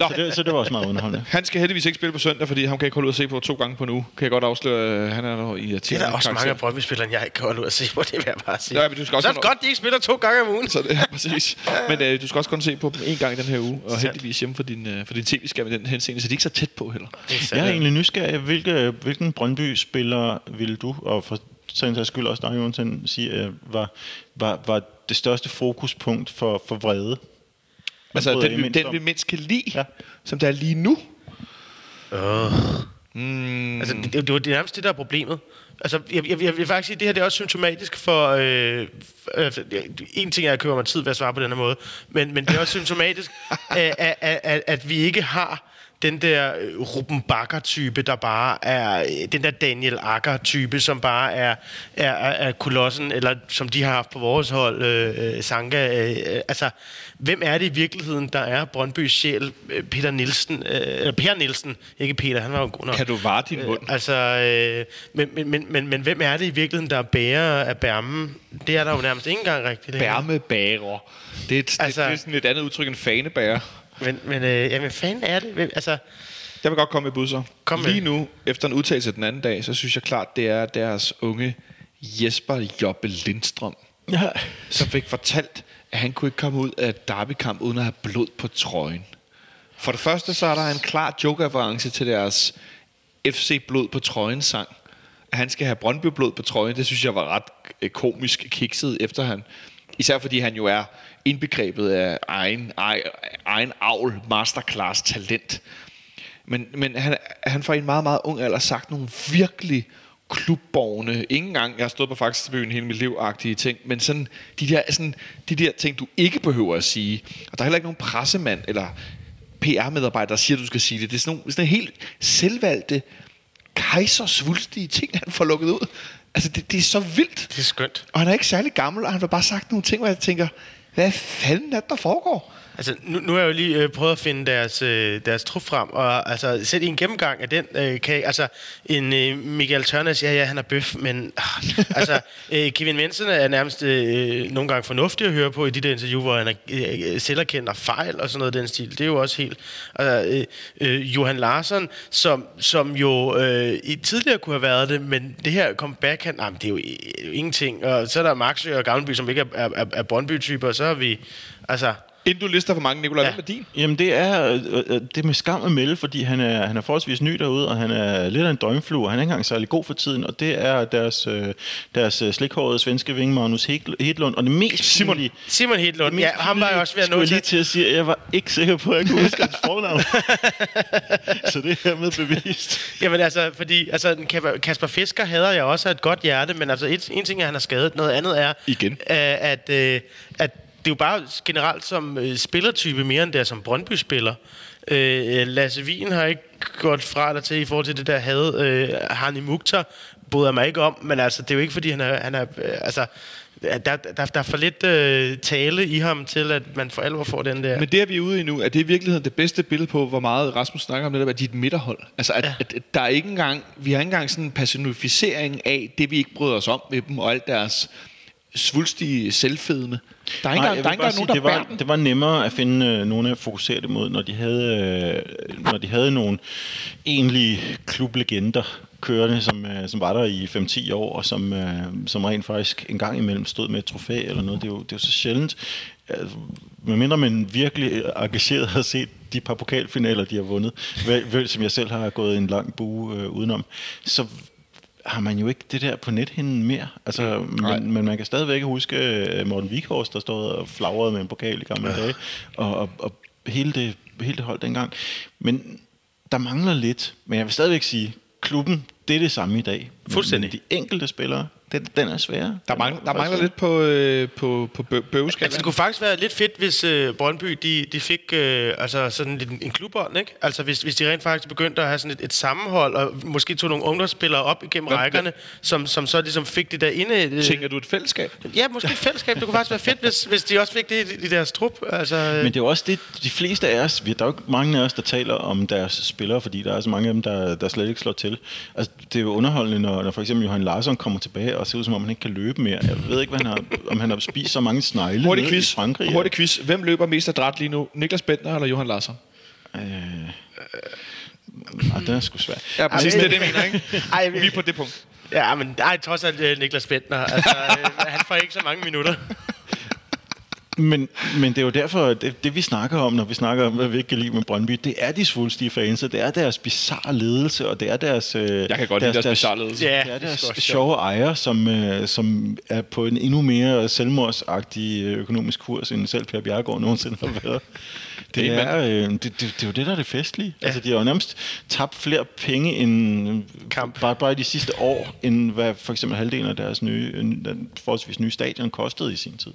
så, det, så det var også meget underholdende. Han skal heldigvis ikke spille på søndag, fordi han kan ikke holde ud at se på to gange på nu. Kan jeg godt afsløre, øh, han er der i Det er der også karakter. mange af Brøndby-spillere, jeg ikke kan holde ud at se på, det vil jeg bare sige. Ja, men du skal også så er det godt, de ikke spiller to gange om ugen. Så det, ja, præcis. Men øh, du skal også kun se på dem en gang i den her uge, og heldigvis hjemme for din, øh, for din tv-skærm i den henseende, så de er ikke så tæt på heller. Jeg er egentlig nysgerrig. Hvilke, hvilken Brøndby-spiller vil du, og for sagens sags skyld også dig, Jonsen, sige, at var, var, var det største fokuspunkt for, for vrede? Altså den, vi, den vi mindst kan lide, ja. som der er lige nu? Uh. Mm. Altså, det, det, det, det er nærmest det, der er problemet. Altså, jeg, jeg, jeg vil faktisk sige, at det her det er også symptomatisk for... Øh, øh, en ting er, at jeg køber mig tid ved at svare på den her måde, men, men det er også symptomatisk, at, at, at, at vi ikke har den der øh, Ruben Bakker-type, der bare er øh, den der Daniel Akker-type, som bare er, er, er kolossen, eller som de har haft på vores hold, øh, øh Sanka. Øh, altså, hvem er det i virkeligheden, der er Brøndby's sjæl? Peter Nielsen, øh, eller Per Nielsen, ikke Peter, han var jo god nok. Kan du vare din mund? Øh, altså, øh, men, men, men, men, men hvem er det i virkeligheden, der er bærer af bærmen? Det er der jo nærmest ikke engang rigtigt. Bærmebærer. Det er, et, altså, det, det er sådan et andet udtryk end fanebærer. Men, men øh, jamen, fanden er det? Altså, jeg vil godt komme med bud så. Kom med. Lige nu, efter en udtalelse den anden dag, så synes jeg klart, det er deres unge Jesper Jobbe Lindstrøm, ja. som fik fortalt, at han kunne ikke komme ud af derbykamp uden at have blod på trøjen. For det første, så er der en klar joke til deres FC Blod på trøjen sang. At han skal have Brøndby Blod på trøjen, det synes jeg var ret øh, komisk kikset, efter han Især fordi han jo er indbegrebet af egen, egen, egen avl, masterclass talent. Men, men han, han får i en meget, meget ung alder sagt nogle virkelig klubborgene, ingen gang, jeg har stået på Faxebyen hele mit liv ting, men sådan de, der, sådan de der ting, du ikke behøver at sige. Og der er heller ikke nogen pressemand eller PR-medarbejder, der siger, at du skal sige det. Det er sådan nogle sådan helt selvvalgte, kejsersvulstige ting, han får lukket ud. Altså, det, det er så vildt. Det er skønt. Og han er ikke særlig gammel, og han har bare sagt nogle ting, hvor jeg tænker, hvad fanden er det, der foregår? Altså, nu, nu har jeg jo lige øh, prøvet at finde deres, øh, deres trup frem, og altså, sæt i en gennemgang af den, øh, kan, altså, en øh, Michael Tørnes, ja, ja, han er bøf, men øh, altså, øh, Kevin Mensen er nærmest øh, nogle gange fornuftig at høre på i de der interview, hvor han er øh, selverkendt og fejl og sådan noget den stil. Det er jo også helt... Altså, øh, øh, Johan Larsson, som, som jo øh, tidligere kunne have været det, men det her comeback, han, nej, det er jo, øh, ingenting. Og så er der Maxø og Gavnby, som ikke er, er, er Brøndby-typer, og så har vi... Altså, Inden du lister for mange, Nicolai, ja. hvad er din? Jamen, det er, øh, øh, det er med skam at melde, fordi han er, han er forholdsvis ny derude, og han er lidt af en døgnflue, og han er ikke engang særlig god for tiden, og det er deres, øh, deres slikhårede svenske ving, Magnus Hedlund, og det mest Simon, pinlige, Simon Hedlund, ja, ham var jeg også ved at nå til. lige til at sige, at jeg var ikke sikker på, at jeg kunne huske hans fornavn. Så det er hermed bevist. Jamen altså, fordi altså, Kasper Fisker hader jeg også et godt hjerte, men altså, et, en ting er, at han har skadet, noget andet er, Igen. at, at, at det er jo bare generelt som øh, spillertype mere end det er som Brøndby-spiller. Øh, Lasse Wien har ikke gået fra dig til i forhold til det der had. Øh, Hani Mukhtar bryder mig ikke om, men altså, det er jo ikke fordi, han er... Han er øh, altså, der, der, der er for lidt øh, tale i ham til, at man for alvor får den der... Men det er vi ude i nu, at det er i virkeligheden det bedste billede på, hvor meget Rasmus snakker om det der, at de er et midterhold. Altså, at, ja. at, at der er ikke engang, vi har ikke engang sådan en personificering af det, vi ikke bryder os om med dem, og alt deres svulstige selvfedme. Der er ikke engang, der er engang sige, nogen, der det var, den. det var nemmere at finde øh, nogen at fokusere det mod, når de havde, øh, når de havde nogle egentlige klublegender kørende, som, øh, som var der i 5-10 år, og som, øh, som rent faktisk en gang imellem stod med et trofæ eller noget. Det er jo, det er jo så sjældent. Altså, medmindre man virkelig engageret har set de par pokalfinaler, de har vundet, vel, vel, som jeg selv har gået en lang bue øh, udenom, så har man jo ikke det der på nethinden mere. Altså, men, men man kan stadigvæk huske øh, Morten Vikhorst, der stod og flagrede med en pokal i gamle dage, og, og, og hele, det, hele det hold dengang. Men der mangler lidt, men jeg vil stadigvæk sige, klubben, det er det samme i dag. Fuldstændig. Men de enkelte spillere, den, den er sværere. Der, mangler, er der mangler lidt på, øh, på, på bø- bøveskalaen. Altså, det kunne faktisk være lidt fedt, hvis øh, Brøndby de, de fik øh, altså sådan en, en klubånd, ikke? Altså, hvis, hvis de rent faktisk begyndte at have sådan et, et sammenhold, og måske tog nogle ungdomsspillere op igennem Hvad- rækkerne, som, som så ligesom fik det der inde... Øh, Tænker du et fællesskab? Ja, måske et fællesskab. Det kunne faktisk være fedt, hvis, hvis de også fik det i, i deres trup. Altså, øh, Men det er jo også det, de fleste af os, vi- der er jo ikke mange af os, der taler om deres spillere, fordi der er så mange af dem, der, der slet ikke slår til. Altså, det er jo underholdende, når, når for eksempel Johan Larsson kommer tilbage og ser ud som om, han ikke kan løbe mere. Jeg ved ikke, hvad han har, om han har spist så mange snegle Hurtig quiz. i Frankrig. Hurtig quiz. Hvem løber mest adræt lige nu? Niklas Bentner eller Johan Larsson? Øh, ah, den er sgu svær. Ja, præcis. Ej, Det er det, jeg mener, ikke? Ej, Vi er på det punkt. Ja, men ej, trods alt øh, Niklas Bentner. Altså, øh, han får ikke så mange minutter. Men, men det er jo derfor, at det, det vi snakker om, når vi snakker om, hvad vi ikke kan lide med Brøndby, det er de svulstige fans, og det er deres bizarre ledelse, og det er deres... øh, Jeg kan godt lide deres bizarre ledelse. Ja, det er det er deres sgu også sjove ejer, som, øh, som er på en endnu mere selvmordsagtig øh, økonomisk kurs, end selv Per Bjergård nogensinde har været. Det Amen. er, øh, det, det, det er jo det, der er det festlige. Ja. Altså, de har jo nærmest tabt flere penge end Kamp. Bare, bare de sidste år, end hvad for eksempel halvdelen af deres nye, forholdsvis nye stadion kostede i sin tid.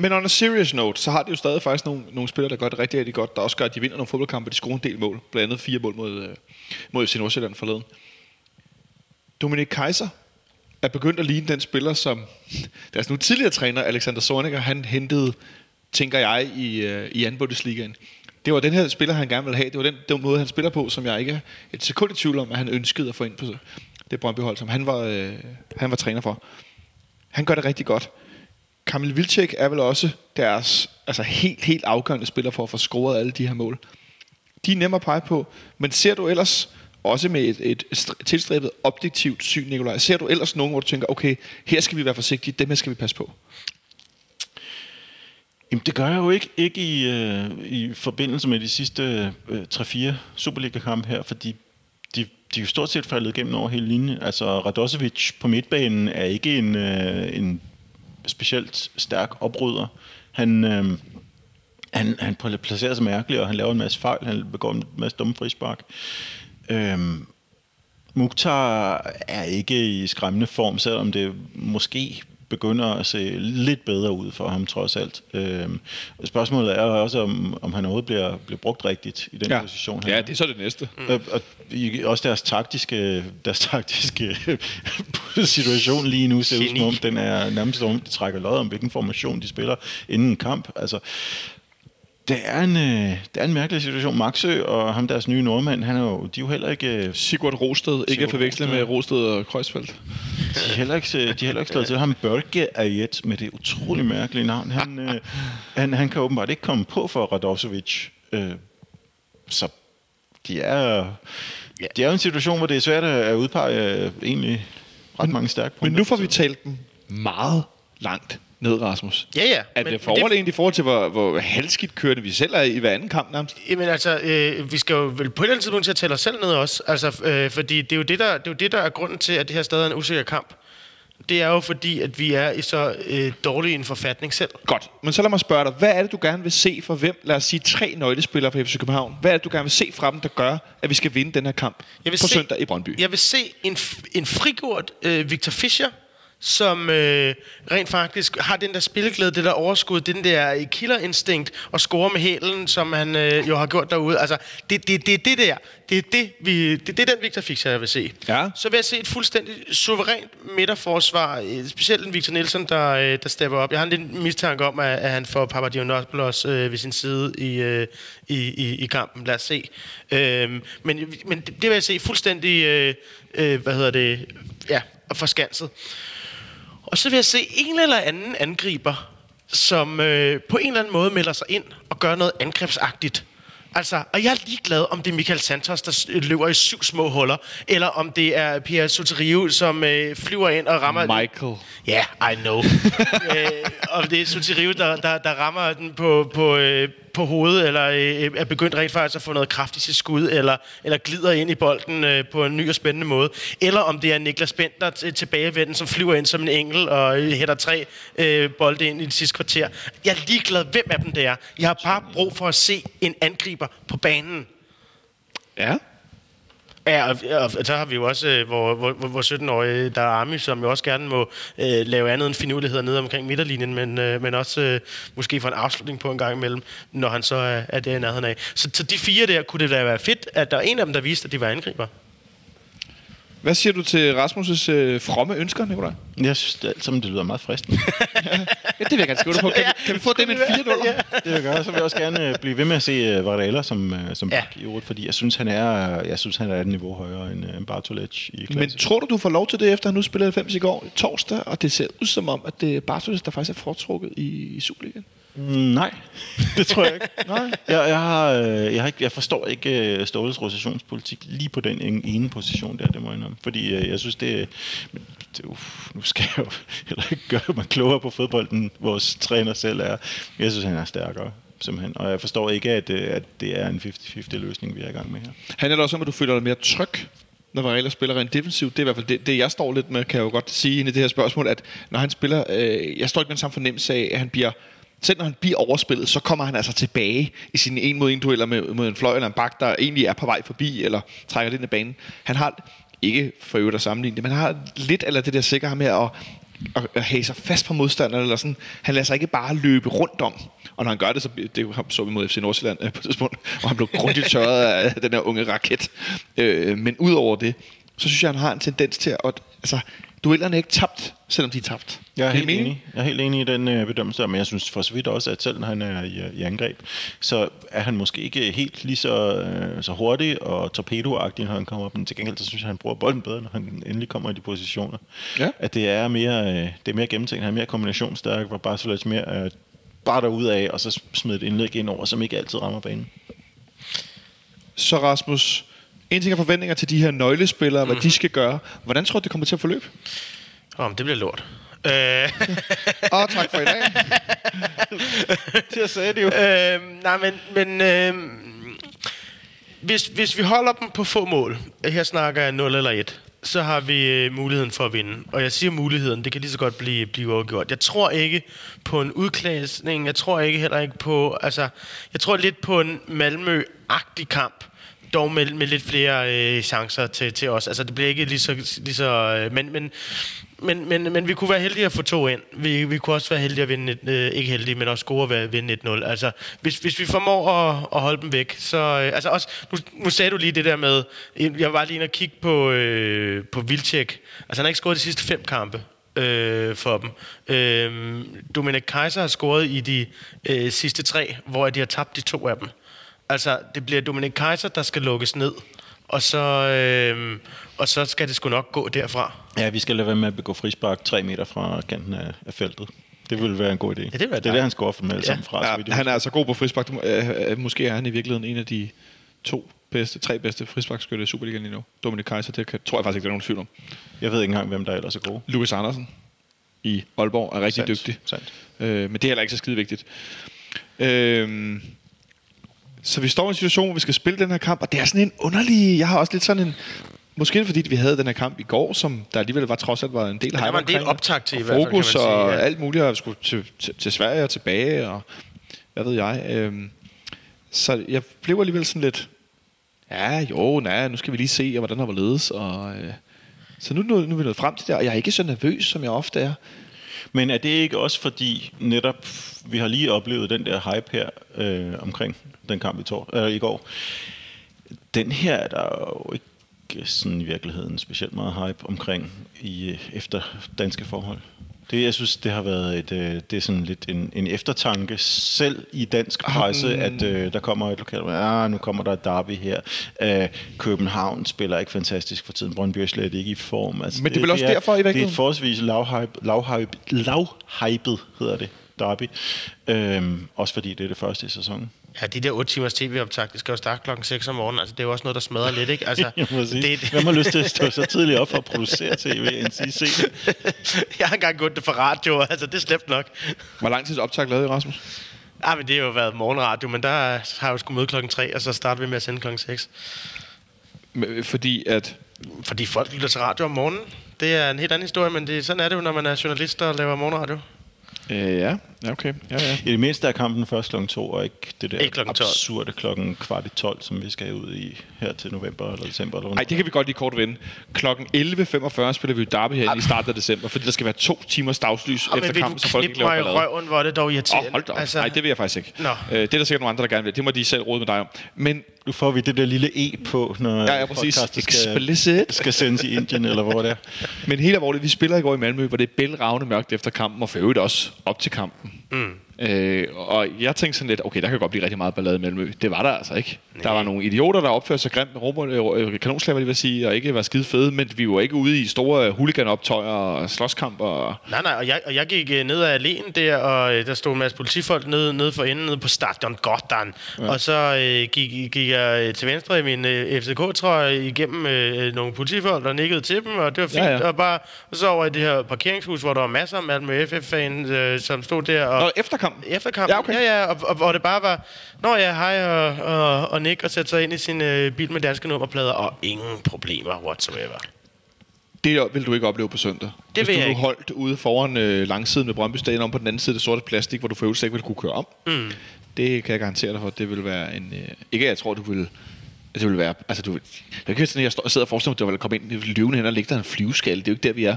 Men on a serious note, så har de jo stadig faktisk nogle, nogle spillere, der gør det rigtig, rigtig godt, der også gør, at de vinder nogle fodboldkampe, de scorer en del mål. Blandt andet fire mål mod, øh, mod FC Nordsjælland forleden. Dominik Kaiser er begyndt at ligne den spiller, som deres nu tidligere træner, Alexander Zorniger, han hentede, tænker jeg, i, øh, i anden Bundesligaen. Det var den her spiller, han gerne ville have. Det var den, den måde, han spiller på, som jeg ikke er et sekund i tvivl om, at han ønskede at få ind på det Brøndby-hold, som han var, øh, han var træner for. Han gør det rigtig godt. Kamil Vilcek er vel også deres altså helt, helt afgørende spiller for at få scoret alle de her mål. De er nemme at pege på, men ser du ellers, også med et, et tilstræbet objektivt syn, Nikolaj, ser du ellers nogen, hvor du tænker, okay, her skal vi være forsigtige, dem her skal vi passe på? Jamen, det gør jeg jo ikke, ikke i, øh, i forbindelse med de sidste øh, 3-4 Superliga-kampe her, fordi de, de er jo stort set faldet igennem over hele linjen. Altså, Radosevic på midtbanen er ikke en, øh, en specielt stærk oprydder. Han, øh, han, han placerer sig mærkeligt, og han laver en masse fejl. Han begår en masse dumme frispark. Øh, Mukhtar er ikke i skræmmende form, selvom det måske begynder at se lidt bedre ud for ham trods alt. Øhm, spørgsmålet er også, om, om han overhovedet bliver, bliver brugt rigtigt i den ja. position. han Ja, det er så det næste. Mm. Og, og i- også deres taktiske, deres taktiske situation lige nu ser ud som om, den er nærmest om, de trækker lod om, hvilken formation de spiller inden en kamp. Altså, det er en, øh, det er en mærkelig situation. Maxø og ham deres nye nordmand, han er jo, de er jo heller ikke øh, Sigurd Rosted, ikke at forveksle med Rosted og Kreuzfeldt. De er heller ikke, de er heller ikke slået til. Ham Børge Ayet med det utrolig mærkelige navn. Han, øh, han, han kan åbenbart ikke komme på for Radosevic. Øh, så de er, de er jo en situation, hvor det er svært at udpege øh, egentlig ret mange stærke Men nu får vi talt dem meget langt ned, Rasmus. Ja, ja. Er men- det for men det- overlegent i forhold til, hvor, hvor halvskidt kørende vi selv er i hver anden kamp nærmest? Jamen altså, øh, vi skal jo vel på et eller andet tidspunkt til at tælle os selv ned også. Altså, øh, fordi det er, jo det, der, det er jo det, der er grunden til, at det her stadig er en usikker kamp. Det er jo fordi, at vi er i så øh, dårlig en forfatning selv. Godt, men så lad mig spørge dig, hvad er det, du gerne vil se for hvem, lad os sige tre nøglespillere fra FC København? Hvad er det, du gerne vil se fra dem, der gør, at vi skal vinde den her kamp Jeg vil på se- søndag i Brøndby? Jeg vil se en, en frigjort øh, Victor Fischer, som øh, rent faktisk har den der spilleglæde, det der overskud, den der killerinstinkt og score med hælen, som han øh, jo har gjort derude. Altså, det, det, det er det der. Det er, det, vi, det, det er den Victor Fischer, jeg vil se. Ja. Så vil jeg se et fuldstændig suverænt midterforsvar, øh, specielt en Victor Nielsen, der, øh, der stepper op. Jeg har en lille mistanke om, at, at han får Papadionopoulos øh, ved sin side i, øh, i, i, i kampen. Lad os se. Øhm, men, men det, det vil jeg se fuldstændig, øh, øh, hvad hedder det, ja, forskanset. Og så vil jeg se en eller anden angriber, som øh, på en eller anden måde melder sig ind og gør noget angrebsagtigt. Altså, og jeg er ligeglad, om det er Michael Santos, der s- løber i syv små huller, eller om det er Pierre Soteriou, som øh, flyver ind og rammer... Michael. Ja, yeah, I know. øh, og det er Soteriou, der, der, der rammer den på, på, øh, på hovedet, eller øh, er begyndt rent faktisk at få noget kraft i sit skud, eller, eller glider ind i bolden øh, på en ny og spændende måde. Eller om det er Niklas Bender t- tilbagevenden, som flyver ind som en engel og øh, hætter tre øh, bolde ind i det sidste kvarter. Jeg er ligeglad, hvem af dem det er. Jeg har bare brug for at se en angriber på banen. Ja. Ja, og, og så har vi jo også øh, hvor, hvor, hvor, hvor 17-årige, der er Army, som jo også gerne må øh, lave andet end finurligheder nede omkring midterlinjen, men, øh, men også øh, måske få en afslutning på en gang imellem, når han så er, er der i nærheden af. Så, så de fire der, kunne det da være fedt, at der er en af dem, der viste, at de var angriber. Hvad siger du til Rasmus' øh, fromme ønsker, Nicolaj? Jeg synes det alt sammen, det lyder meget fristende. Ja, det vil jeg gerne skrive dig på. Kan, vi, kan vi få det med en 4 0 det vil jeg gøre. Så vil jeg også gerne øh, blive ved med at se uh, Varela som, uh, som Ja. ja. bak i øvrigt, fordi jeg synes, han er, jeg synes, han er et niveau højere end uh, Bartolec i klasse. Men tror du, du får lov til det, efter han nu spillede 90 i går torsdag, og det ser ud som om, at det er Bartolis, der faktisk er foretrukket i, i Superligaen? Mm, nej, det tror jeg ikke. nej. Jeg, jeg, har, øh, jeg, har ikke, jeg forstår ikke øh, Ståles rotationspolitik lige på den ene- position der, det må jeg indrømme. Fordi øh, jeg synes, det, det jo, nu skal jeg jo heller ikke gøre mig klogere på fodbolden, vores træner selv er. Jeg synes, han er stærkere, simpelthen. Og jeg forstår ikke, at, at det er en 50-50 løsning, vi er i gang med her. Han er også om, at du føler dig mere tryg, når Varela spiller rent defensivt. Det er i hvert fald det, det, jeg står lidt med, kan jeg jo godt sige ind i det her spørgsmål, at når han spiller, øh, jeg står ikke med den samme fornemmelse af, at han bliver, selv når han bliver overspillet, så kommer han altså tilbage i sine en mod en dueller med, mod en fløj eller en bak, der egentlig er på vej forbi, eller trækker lidt ind af banen. Han har, ikke for øvrigt at sammenligne det, men han har lidt eller det der sikker med at, at, at have sig fast på modstanderen, eller sådan. Han lader sig ikke bare løbe rundt om. Og når han gør det, så det så vi mod FC Nordsjælland øh, på et tidspunkt, hvor han blev grundigt tørret af den her unge raket. Øh, men udover det, så synes jeg, han har en tendens til at... Altså, duellerne er ikke tabt, selvom de er tabt. Jeg er helt mening? enig. Jeg er helt enig i den øh, bedømmelse, men jeg synes for så vidt også, at selv når han er i, øh, i angreb, så er han måske ikke helt lige så, øh, så hurtig og torpedoagtig, når han kommer op. Men til gengæld, så synes jeg, at han bruger bolden bedre, når han endelig kommer i de positioner. Ja. At det er mere, øh, det er mere gennemtænkt, han er mere kombinationsstærk, hvor bare så lidt mere øh, bare derud af, og så smide et indlæg ind over, som ikke altid rammer banen. Så Rasmus, en ting er forventninger til de her nøglespillere, hvad de skal gøre. Hvordan tror du, det kommer til at forløbe? Om det bliver lort. Øh, Og tak for i dag. Det sagde det jo. øh, nej, men, men øh, hvis, hvis vi holder dem på få mål, her snakker jeg 0 eller 1, så har vi øh, muligheden for at vinde. Og jeg siger muligheden, det kan lige så godt blive, blive overgjort. Jeg tror ikke på en udklassning, jeg tror ikke heller ikke på, altså, jeg tror lidt på en Malmø-agtig kamp, dog med, med lidt flere øh, chancer til, til os. Altså, det bliver ikke lige så... Lige så øh, men, men, men, men, men vi kunne være heldige at få to ind. Vi, vi kunne også være heldige at vinde... Et, øh, ikke heldige, men også gode at vinde 1-0. Altså, hvis, hvis vi formår at, at holde dem væk, så... Øh, altså også, nu, nu sagde du lige det der med... Jeg var lige inde og kigge på, øh, på Vilcek. Altså, han har ikke scoret de sidste fem kampe øh, for dem. Øh, Dominic Kaiser har scoret i de øh, sidste tre, hvor de har tabt de to af dem. Altså, det bliver Dominic Kaiser, der skal lukkes ned. Og så, øh, og så skal det sgu nok gå derfra. Ja, vi skal lade være med at begå frispark tre meter fra kanten af, af feltet. Det ville være en god idé. Ja, det det er det, han scorer for dem alle Ja. sammen fra. Ja, han er altså god på frispark. Øh, øh, Måske er han i virkeligheden en af de to bedste, tre bedste frisparkskytte i Superligaen lige nu. Dominik Kaiser, det kan, tror jeg faktisk ikke, der er nogen tvivl om. Jeg ved ikke engang, hvem der ellers er gode. Lukas Andersen i Aalborg er rigtig Sandt, dygtig. sandt. Øh, men det er heller ikke så skide vigtigt. Øh, så vi står i en situation, hvor vi skal spille den her kamp, og det er sådan en underlig... Jeg har også lidt sådan en... Måske det fordi, vi havde den her kamp i går, som der alligevel var trods alt var en del der hype var en del optakt til i og hvert fald, kan man fokus sige, og ja. alt muligt, og skulle til, til, til Sverige og tilbage, og hvad ved jeg. Øhm, så jeg blev alligevel sådan lidt, ja, jo, nej, nu skal vi lige se, og hvordan der var ledes, og... Øh, så nu, nu, nu er vi nået frem til det, og jeg er ikke så nervøs, som jeg ofte er. Men er det ikke også fordi, netop, vi har lige oplevet den der hype her øh, omkring den kamp i, tor, øh, i går. Den her er der jo ikke sådan i virkeligheden specielt meget hype omkring i, øh, efter danske forhold. Det, jeg synes, det har været et, øh, det er sådan lidt en, en eftertanke selv i dansk presse, at øh, der kommer et lokalt, ah, nu kommer der et derby her. Øh, København spiller ikke fantastisk for tiden. Brøndby er slet ikke i form. Altså, Men det er vel også derfor, i Det er virkeligheden? et forholdsvis lavhype, lavhype, lavhypet, hedder det, derby. Øhm, også fordi det er det første i sæsonen. Ja, de der 8 timers tv-optag, det skal jo starte klokken 6 om morgenen. Altså, det er jo også noget, der smadrer lidt, ikke? Altså, Jeg må sige, det, Hvem har lyst til at stå så tidligt op for at producere tv, end sige se det? jeg har engang gået det for radio, altså det er slemt nok. Hvor lang tid optag lavede I, Rasmus? Ja, men det har jo været morgenradio, men der har jeg jo skulle møde klokken 3, og så starter vi med at sende klokken 6. M- Fordi at... Fordi folk lytter til radio om morgenen. Det er en helt anden historie, men det, sådan er det jo, når man er journalist og laver morgenradio. Øh, ja, ja, okay. Ja, ja. I det mindste er kampen først kl. 2, og ikke det der Ikke klokken 12. absurde klokken kvart i 12, som vi skal ud i her til november eller december. Eller Nej, det kan vi godt lige kort vende. Klokken 11.45 spiller vi derby her i starten af december, fordi der skal være to timers dagslys men efter kampen, så folk ikke laver ballade. røven, hvor er det dog irriterende. oh, hold da op. Altså... Nej, det vil jeg faktisk ikke. Nå. Øh, det er der sikkert nogle andre, der gerne vil. Det må de selv råde med dig om. Men Nu får vi det der lille E på, når Ja, ja, præcis. podcastet skal, Explicit. skal sendes i Indien, eller hvor det er. Men helt alvorligt, vi spiller i går i Malmø, hvor det er bælragende mørkt efter kampen, og for øvrigt også op til kampen. Mm. Øh, og jeg tænkte sådan lidt, okay, der kan godt blive rigtig meget ballade Malmø. Det var der altså ikke. Nej. Der var nogle idioter, der opførte sig grimt med robot, øh, kanonslaver, vil sige, og ikke var skide fede, men vi var ikke ude i store huliganoptøjer og slåskamp. Og... Nej, nej, og jeg, og jeg gik øh, ned ad alene der, og øh, der stod en masse politifolk nede, nede for enden, nede på Stadion Gotland. Ja. Og så øh, gik, gik jeg øh, til venstre i min øh, FCK-trøje igennem øh, nogle politifolk, der nikkede til dem, og det var fint. Ja, Ja. Og bare og så over i det her parkeringshus, hvor der var masser af Malmø FF-fans, øh, som stod der. Og, Nå, efter kampen? Efter kampen, Ja, okay. ja, ja, og, og, hvor det bare var, Nå ja, hej og, og, og Nick, og sætte sig ind i sin øh, bil med danske nummerplader, og ingen problemer whatsoever. Det vil du ikke opleve på søndag. Det Hvis vil du jeg ikke. holdt ude foran øh, langsiden med Brøndby Stadion om på den anden side af det sorte plastik, hvor du for øvrigt ikke ville kunne køre om. Mm. Det kan jeg garantere dig for. Det vil være en... Øh, ikke at jeg tror, du vil... Det vil være... Altså, du, det kan sådan, at jeg står og sidder og forestiller mig, at du vil komme ind i løven hen og ligge der en flyveskalle. Det er jo ikke der, vi er.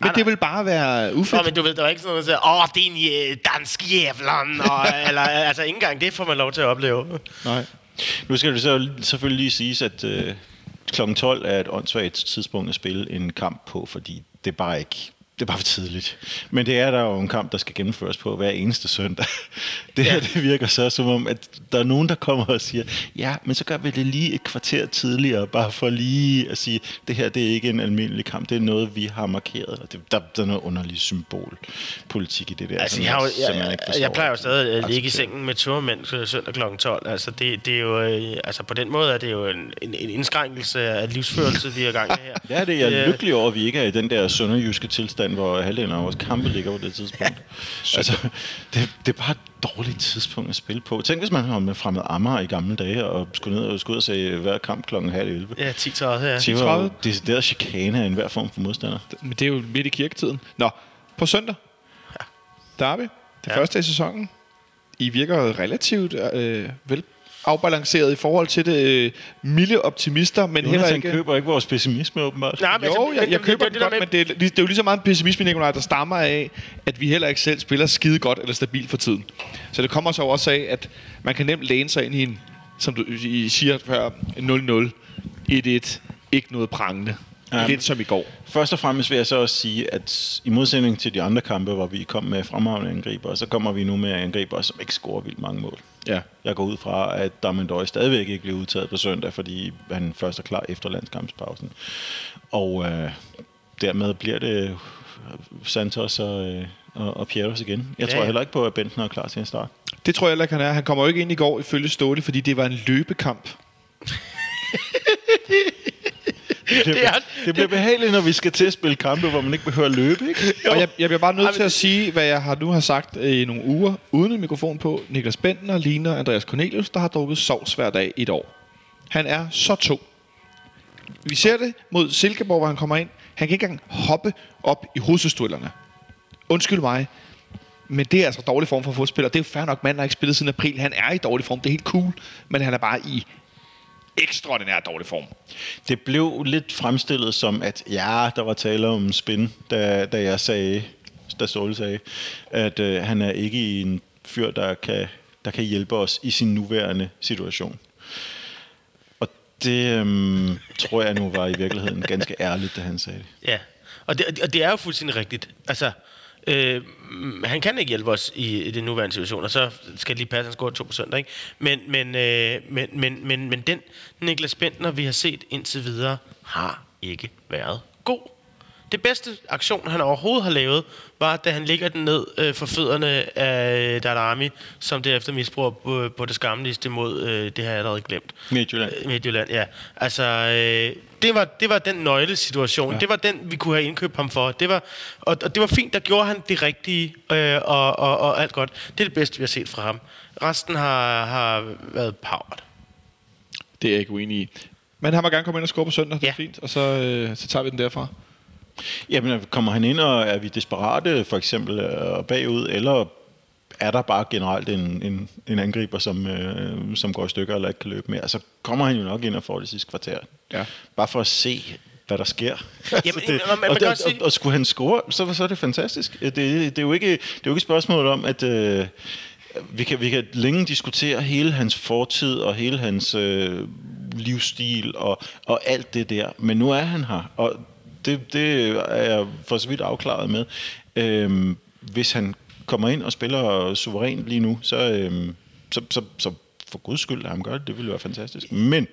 Men Nej, det vil bare være ufedt. Nå, men du ved, der var ikke sådan noget, der siger, åh, din øh, dansk jævlan, og, eller, altså, ikke engang det får man lov til at opleve. Nej. Nu skal det så selvfølgelig lige siges, at øh, kl. 12 er et åndssvagt tidspunkt at spille en kamp på, fordi det er bare ikke det er bare for tidligt. Men det er der jo en kamp, der skal gennemføres på hver eneste søndag. Det her, Ja. det virker så som om, at der er nogen, der kommer og siger, ja, men så gør vi det lige et kvarter tidligere, bare for lige at sige, det her, det er ikke en almindelig kamp, det er noget, vi har markeret. Og det, der, der er noget underlig symbolpolitik i det der. Altså, jeg, har jeg, jeg, forstår jeg plejer jo stadig at ligge i sengen med turmænd søndag kl. 12. Altså, det, det er jo, øh, altså, på den måde er det jo en, en, en indskrænkelse af livsførelse, vi er i gang med her. Ja, det er jeg Øh, lykkelig over, at vi ikke er i den der sønderjyske tilstand, hvor halvdelen af vores kampe ligger på det tidspunkt. altså, det, det er bare et dårligt tidspunkt at spille på. Tænk, hvis man var med fremmed Amager i gamle dage, og skulle ned og skulle ud og se hver kamp klokken halv 11. Ja, 10 ja. Det var jo decideret chikane af enhver form for modstander. Men det er jo midt i kirketiden. Nå, på søndag. Derby. Det Ja. første i sæsonen. I virker relativt øh, vel afbalanceret i forhold til det øh, milde optimister, men heller Jonathan ikke... køber ikke vores pessimisme, åbenbart. Nej, men Jo, altså, jeg, jeg det- køber det- det, det godt, der men det er, det er jo lige så meget en pessimisme, Nikolaj, der stammer af, at vi heller ikke selv spiller skide godt eller stabilt for tiden. Så det kommer så også af, at man kan nemt læne sig ind i en, som du I siger før, 0-0, 1-1, ikke noget prangende. Ja. Lidt som i går. Først og fremmest vil jeg så også sige, at i modsætning til de andre kampe, hvor vi kom med fremragende angriber, så kommer vi nu med angriber, som ikke scorer vildt mange mål. Ja. Jeg går ud fra, at Damendøj stadigvæk ikke bliver udtaget på søndag, fordi han først er klar efter landskampspausen. Og øh, dermed bliver det Santos og, øh, og, og Pierres igen. Jeg Ja, tror heller ikke på, at Bentner er klar til en start. Det tror jeg heller ikke, han er. Han kommer jo ikke ind i går ifølge Ståle, fordi det var en løbekamp. Det bliver, Det er- det bliver behageligt, når vi skal til at spille kampe, hvor man ikke behøver at løbe, ikke? Og jeg, jeg bliver bare nødt Ej, til at sige, hvad jeg har nu har sagt øh, i nogle uger, uden en mikrofon på. Niklas Bentner ligner Andreas Cornelius, der har drukket sovs hver dag i et år. Han er så to. Vi ser det mod Silkeborg, hvor han kommer ind. Han kan ikke engang hoppe op i hovedstødstødlerne. Undskyld mig, men det er altså dårlig form for fodspiller. Det er jo fair nok, manden har ikke spillet siden april. Han er i dårlig form, det er helt cool. Men han er bare i ekstraordinær dårlig form. Det blev lidt fremstillet som, at ja, der var tale om spin, da, da jeg sagde, da Ståle sagde, at øh, han er ikke en fyr, der kan, der kan hjælpe os i sin nuværende situation. Og det øhm, tror jeg nu var i virkeligheden ganske ærligt, da han sagde det. Ja, og det, og det er jo fuldstændig rigtigt. Altså, Øh, han kan ikke hjælpe os i, i den nuværende situation, og så skal det lige passe, at han scorer to på søndag. Ikke? Men, men, øh, men, men, men, men den Niklas Bentner, vi har set indtil videre, har ikke været god. Det bedste aktion, han overhovedet har lavet, var, da han ligger den ned øh, for fødderne af Darami, som derefter misbruger på, på det skamligste mod, øh, det har jeg allerede glemt. Midtjylland. Øh, Midtjylland, ja. Altså, øh, det, var, det var den nøglesituation. Ja. Det var den, vi kunne have indkøbt ham for. Det var, og, og det var fint, der gjorde han det rigtige, øh, og, og, og alt godt. Det er det bedste, vi har set fra ham. Resten har, har været powered. Det er jeg ikke uenig i. Men han må gerne komme ind og score på søndag, det er Ja. fint, og så, øh, så tager vi den derfra. Jamen, kommer han ind, og er vi desperate for eksempel øh, bagud, eller er der bare generelt en, en, en angriber, som, øh, som går i stykker eller ikke kan løbe mere, så kommer han jo nok ind og får det sidste kvarter. Ja. Bare for at se, hvad der sker. Jamen, det, man- man og, kan og, sige- og, og skulle han score, så, så er det fantastisk. Det, det, er jo ikke, det er jo ikke et spørgsmål om, at... Øh, vi kan, vi kan længe diskutere hele hans fortid og hele hans øh, livsstil og, og alt det der, men nu er han her, og det, det er jeg for så vidt afklaret med. Øhm, hvis han kommer ind og spiller suverænt lige nu, så, øh, så, så, så for guds skyld, lad ham gøre det, det ville være fantastisk. Men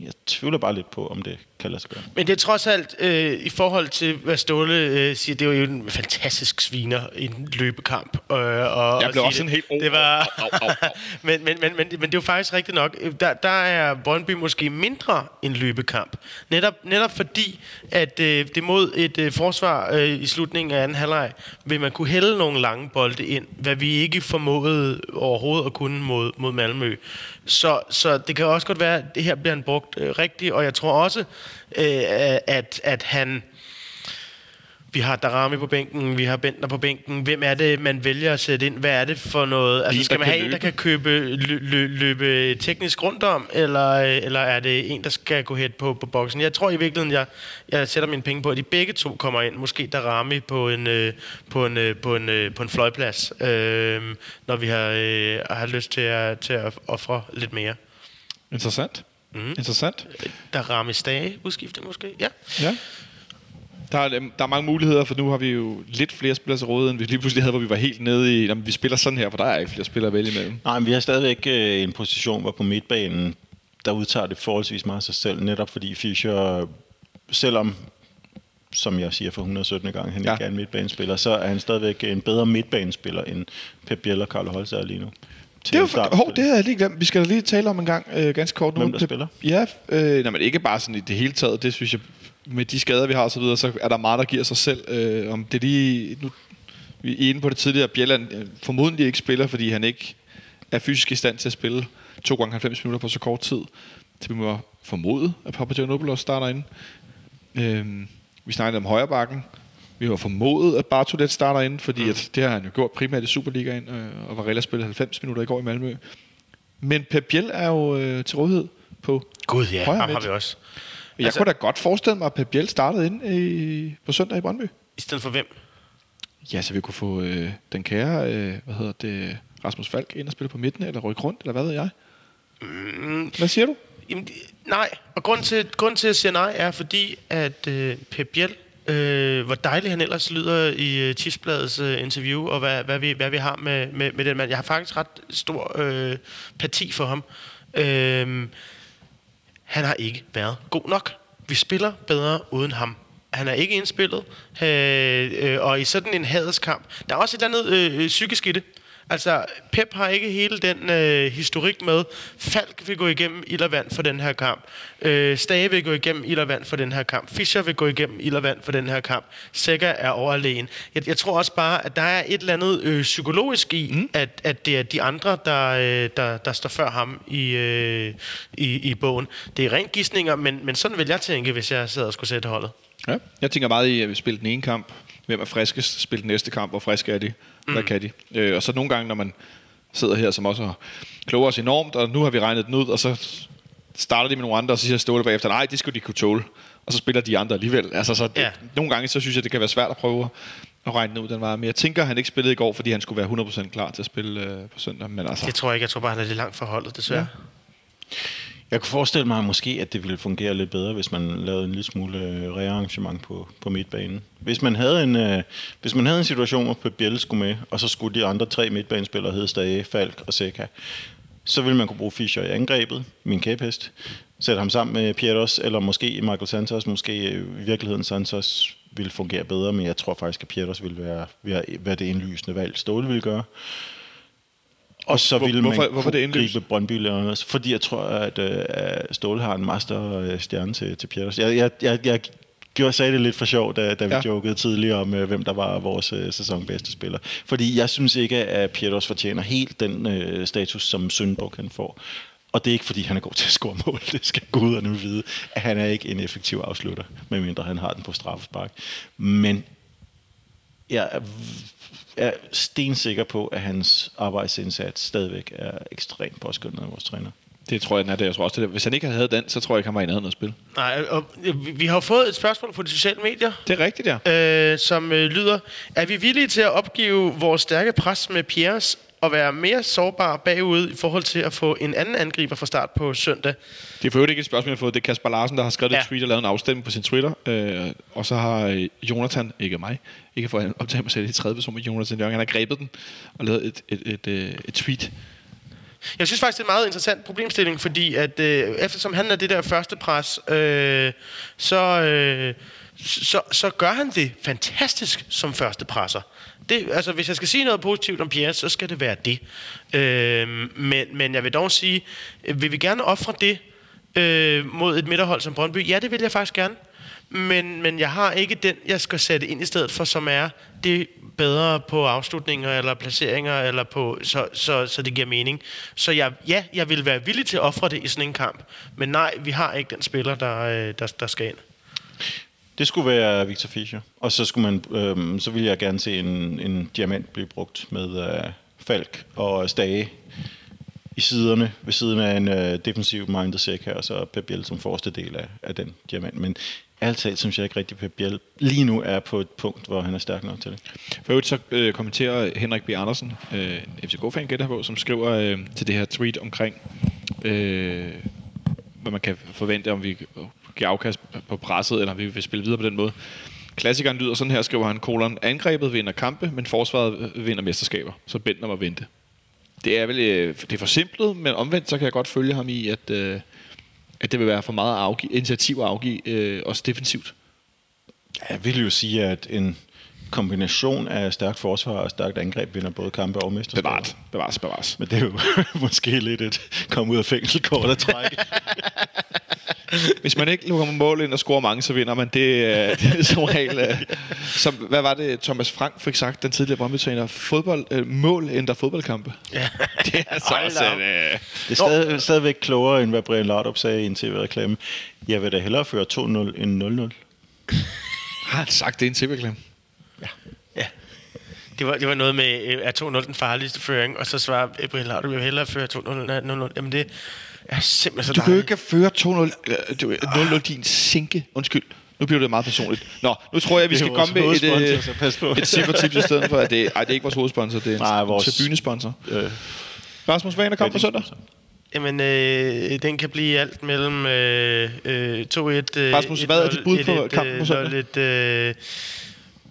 jeg tvivler bare lidt på, om det kan lade sig gøre. Men det er trods alt, øh, i forhold til, hvad Ståle øh, siger, det var jo en fantastisk sviner i en løbekamp. Øh, og, Jeg og blev sige også sådan helt, oh, Det var, au, au, au, au. men, men, men, men, men det er jo faktisk rigtigt nok. Der, der er Brøndby måske mindre en løbekamp. Netop, netop fordi, at øh, det mod et øh, forsvar øh, i slutningen af anden halvleg, vil man kunne hælde nogle lange bolde ind, hvad vi ikke formåede overhovedet at kunne mod, mod Malmø. Så, så det kan også godt være, at det her bliver han brugt øh, rigtigt, og jeg tror også, øh, at, at han... Vi har Darami på bænken, vi har Bentner på bænken. Hvem er det, man vælger at sætte ind? Hvad er det for noget? Altså, skal man have en, der kan købe, lø, lø, løbe teknisk rundt om, eller, eller er det en, der skal gå hen på, på boksen? Jeg tror i virkeligheden, jeg, jeg sætter mine penge på, at de begge to kommer ind. Måske Darami på en, øh, på en, øh, på en, øh, på en fløjplads, øh, når vi har, øh, har lyst til at, til at ofre lidt mere. Interessant. Mm. Interessant. Darami Stage udskiftet måske? Ja. Ja. Der er, der er mange muligheder, for nu har vi jo lidt flere spillere til rådighed, end vi lige pludselig havde, hvor vi var helt nede i, jamen, vi spiller sådan her, for der er ikke flere spillere at vælge imellem. Nej, men vi har stadigvæk øh, en position, hvor på midtbanen, der udtager det forholdsvis meget af sig selv, netop fordi Fischer, selvom, som jeg siger for 117 gange, han Ja. ikke er en midtbanespiller, så er han stadigvæk en bedre midtbanespiller end Pep Biel og Carlo Holst er lige nu. Til Det er for, start, hov, det havde jeg lige glemt. Vi skal da lige tale om en gang, øh, ganske kort nu. Hvem der spiller? Ja, øh, nej, men ikke bare sådan i det hele taget. Det synes jeg, med de skader, vi har og så videre, så er der meget, der giver sig selv. Øh, om det lige, nu, vi er inde på det tidligere, Bjelland øh, formodentlig ikke spiller, fordi han ikke er fysisk i stand til at spille to gange 90 minutter på så kort tid. Så vi må formode, at Papagiannopoulos starter ind. Øh, vi snakkede om højre bakken. Vi har formodet, at Bartolet starter ind, fordi mm. at det har han jo gjort primært i Superligaen, øh, og Varela spillede 90 minutter i går i Malmø. Men Pep Biel er jo øh, til rådighed på Gud ja, højre ham har vi også. Jeg Altså- kunne da godt forestille mig, at Pep Biel startede ind i, på søndag i Brøndby. I stedet for hvem? Ja, så vi kunne få øh, den kære, øh, hvad hedder det, Rasmus Falk ind og spille på midten, eller rykke rundt, eller hvad ved jeg? Mm, Hvad siger du? Jamen, nej, og grund til, grund til at sige nej er fordi, at øh, Pep Biel, øh, hvor dejligt han ellers lyder i øh, øh, interview, og hvad, hvad, vi, hvad vi har med, med, med den mand. Jeg har faktisk ret stor øh, parti for ham. Øh, han har ikke været god nok. Vi spiller bedre uden ham. Han er ikke indspillet, øh, øh, og i sådan en hadeskamp, der er også et eller andet øh, øh psykisk i det. Altså, Pep har ikke hele den øh, historik med. Falk vil gå igennem ild og vand for den her kamp. Øh, Stage vil gå igennem ild og vand for den her kamp. Fischer vil gå igennem ild og vand for den her kamp. Sækker er overlegen. Jeg, jeg tror også bare, at der er et eller andet øh, psykologisk i, mm. at, at det er de andre, der, øh, der, der står før ham i, øh, i, i bogen. Det er rent gissninger, men, men sådan vil jeg tænke, hvis jeg sad og skulle sætte holdet. Ja. Jeg tænker meget i, at vi spiller den ene kamp. Hvem er friskest? Spil den næste kamp. Hvor friske er de? Hvad kan de? Øh, og så nogle gange, når man sidder her, som også kloger os enormt, og nu har vi regnet den ud, og så starter de med nogle andre, og så siger Ståle bagefter, nej, det skulle de kunne tåle. Og så spiller de andre alligevel. Altså, så det, Ja. ja. Nogle gange, så synes jeg, det kan være svært at prøve at regne den ud den var. Men jeg tænker, han ikke spillede i går, fordi han skulle være 100% klar til at spille øh, på søndag. Men altså, Det tror jeg ikke. Jeg tror bare, han er lidt langt fra holdet, desværre. Jeg kunne forestille mig måske, at det ville fungere lidt bedre, hvis man lavede en lille smule øh, rearrangement på, på midtbanen. Hvis man havde en, øh, hvis man havde en situation, hvor Pep Biel skulle med, og så skulle de andre tre midtbanespillere hedde Stage, Falk og Seca, så ville man kunne bruge Fischer i angrebet, min kæphest, sætte ham sammen med Pietros, eller måske Michael Santos, måske i virkeligheden Santos ville fungere bedre, men jeg tror faktisk, at Pietros ville være, være, være det indlysende valg, Ståle ville gøre. Og så Hvor- ville man hvorfor- hvorfor det indlysende? gribe Brøndby Leonas, fordi jeg tror, at, øh, Ståle har en master øh, stjerne til, til Pietos. Jeg, jeg, jeg, jeg gjorde, sagde det lidt for sjov, da, da vi Ja. jokede tidligere om, øh, hvem der var vores øh, sæsonbedste spiller. Fordi jeg synes ikke, at Pietos fortjener helt den øh, status, som Sønderborg kan få. Og det er ikke, fordi han er god til at score mål. Det skal guderne vide. At han er ikke en effektiv afslutter, medmindre han har den på straffespark. Men jeg er, er stensikker på, at hans arbejdsindsats stadigvæk er ekstremt påskyndet af vores træner. Det tror jeg, den er det. Jeg tror også, det er. Hvis han ikke havde den, så tror jeg ikke, han var i nærheden af at spille. Nej, og, øh, vi- har fået et spørgsmål på de sociale medier, Det er rigtigt, ja. øh, som øh, lyder, er vi villige til at opgive vores stærke pres med Piers og være mere sårbare bagud i forhold til at få en anden angriber fra start på søndag? Det er for øvrigt ikke et spørgsmål, jeg har fået. Det er Kasper Larsen, der har skrevet ja. Et tweet og lavet en afstemning på sin Twitter. Øh, og så har øh, Jonathan, ikke mig, ikke for at optage mig selv i tredje person med Jonathan Jørgen, han har grebet den og lavet et, et, et, et, et tweet. Jeg synes faktisk, det er en meget interessant problemstilling, fordi at øh, eftersom han er det der første pres, øh, så, øh, så, så gør han det fantastisk som første presser. Det, altså, hvis jeg skal sige noget positivt om Pierre, så skal det være det. Øh, men, men jeg vil dog sige, vil vi gerne ofre det øh, mod et midterhold som Brøndby? Ja, det vil jeg faktisk gerne. Men, men jeg har ikke den, jeg skal sætte ind i stedet for, som er det bedre på afslutninger eller placeringer, eller på, så, så, så det giver mening. Så jeg, ja, jeg vil være villig til at ofre det i sådan en kamp. Men nej, vi har ikke den spiller, der, øh, der, der skal ind. Det skulle være Victor Fischer. Og så, skulle man, øhm, så ville jeg gerne se en, en diamant blive brugt med øh, Falk og Stage i siderne, ved siden af en øh, defensiv minded sæk her, og så Pep Biel som forreste del af, af den diamant. Men alt talt synes jeg ikke rigtig, Pep Biel lige nu er på et punkt, hvor han er stærk nok til det. For øvrigt så øh, kommenterer Henrik B. Andersen, øh, FCK-fan gætter på, som skriver øh, til det her tweet omkring, øh, hvad man kan forvente, om vi give afkast på presset, eller vi vil spille videre på den måde. Klassikeren lyder sådan her, skriver han, kolon, angrebet vinder kampe, men forsvaret vinder mesterskaber. Så Bentner må vente. Det er vel øh, det er forsimplet, men omvendt så kan jeg godt følge ham i, at, øh, at det vil være for meget at afgive, initiativ at afgive, øh, også defensivt. Jeg vil jo sige, at en kombination af stærkt forsvar og stærkt angreb vinder både kampe og mesterskaber. Bevaret, bevares, bevares. Men det er jo måske lidt et komme ud af fængselskort at trække. Hvis man ikke lukker mål ind og scorer mange, så vinder man. Det, er- det er som regel... øh, Som, hvad var det, Thomas Frank fik sagt, den tidligere Brøndby-træner? Fodbold, øh, mål ændrer fodboldkampe. Ja. Det er så Hold også op. øh, Det er stadig, stadigvæk klogere, end hvad Brian Laudrup sagde i en tv-reklame. Jeg vil da hellere føre 2-0 end 0-0. Har han sagt det i en tv-reklame? Ja. Det var, det var noget med, øh, er 2-0 den farligste føring, og så svarer Ebril Laud, du vil hellere føre 2-0 end 0-0. Jamen det er simpelthen så Du kan jo ikke føre 2-0, øh, du- 0-0 din sinke. Undskyld. Nu bliver det meget personligt. Nå, nu tror jeg, at vi skal komme med et, øh, på. et ciffertips i stedet for, at det, ej, det er ikke vores hovedsponsor, det er Nej, vores- tribunesponsor. Øh, Rasmus, hvad er der kommer på søndag? Jamen, øh, den kan blive alt mellem øh, øh, 2-1... Øh, Rasmus, hvad er dit bud på kampen på søndag? 0-1, øh,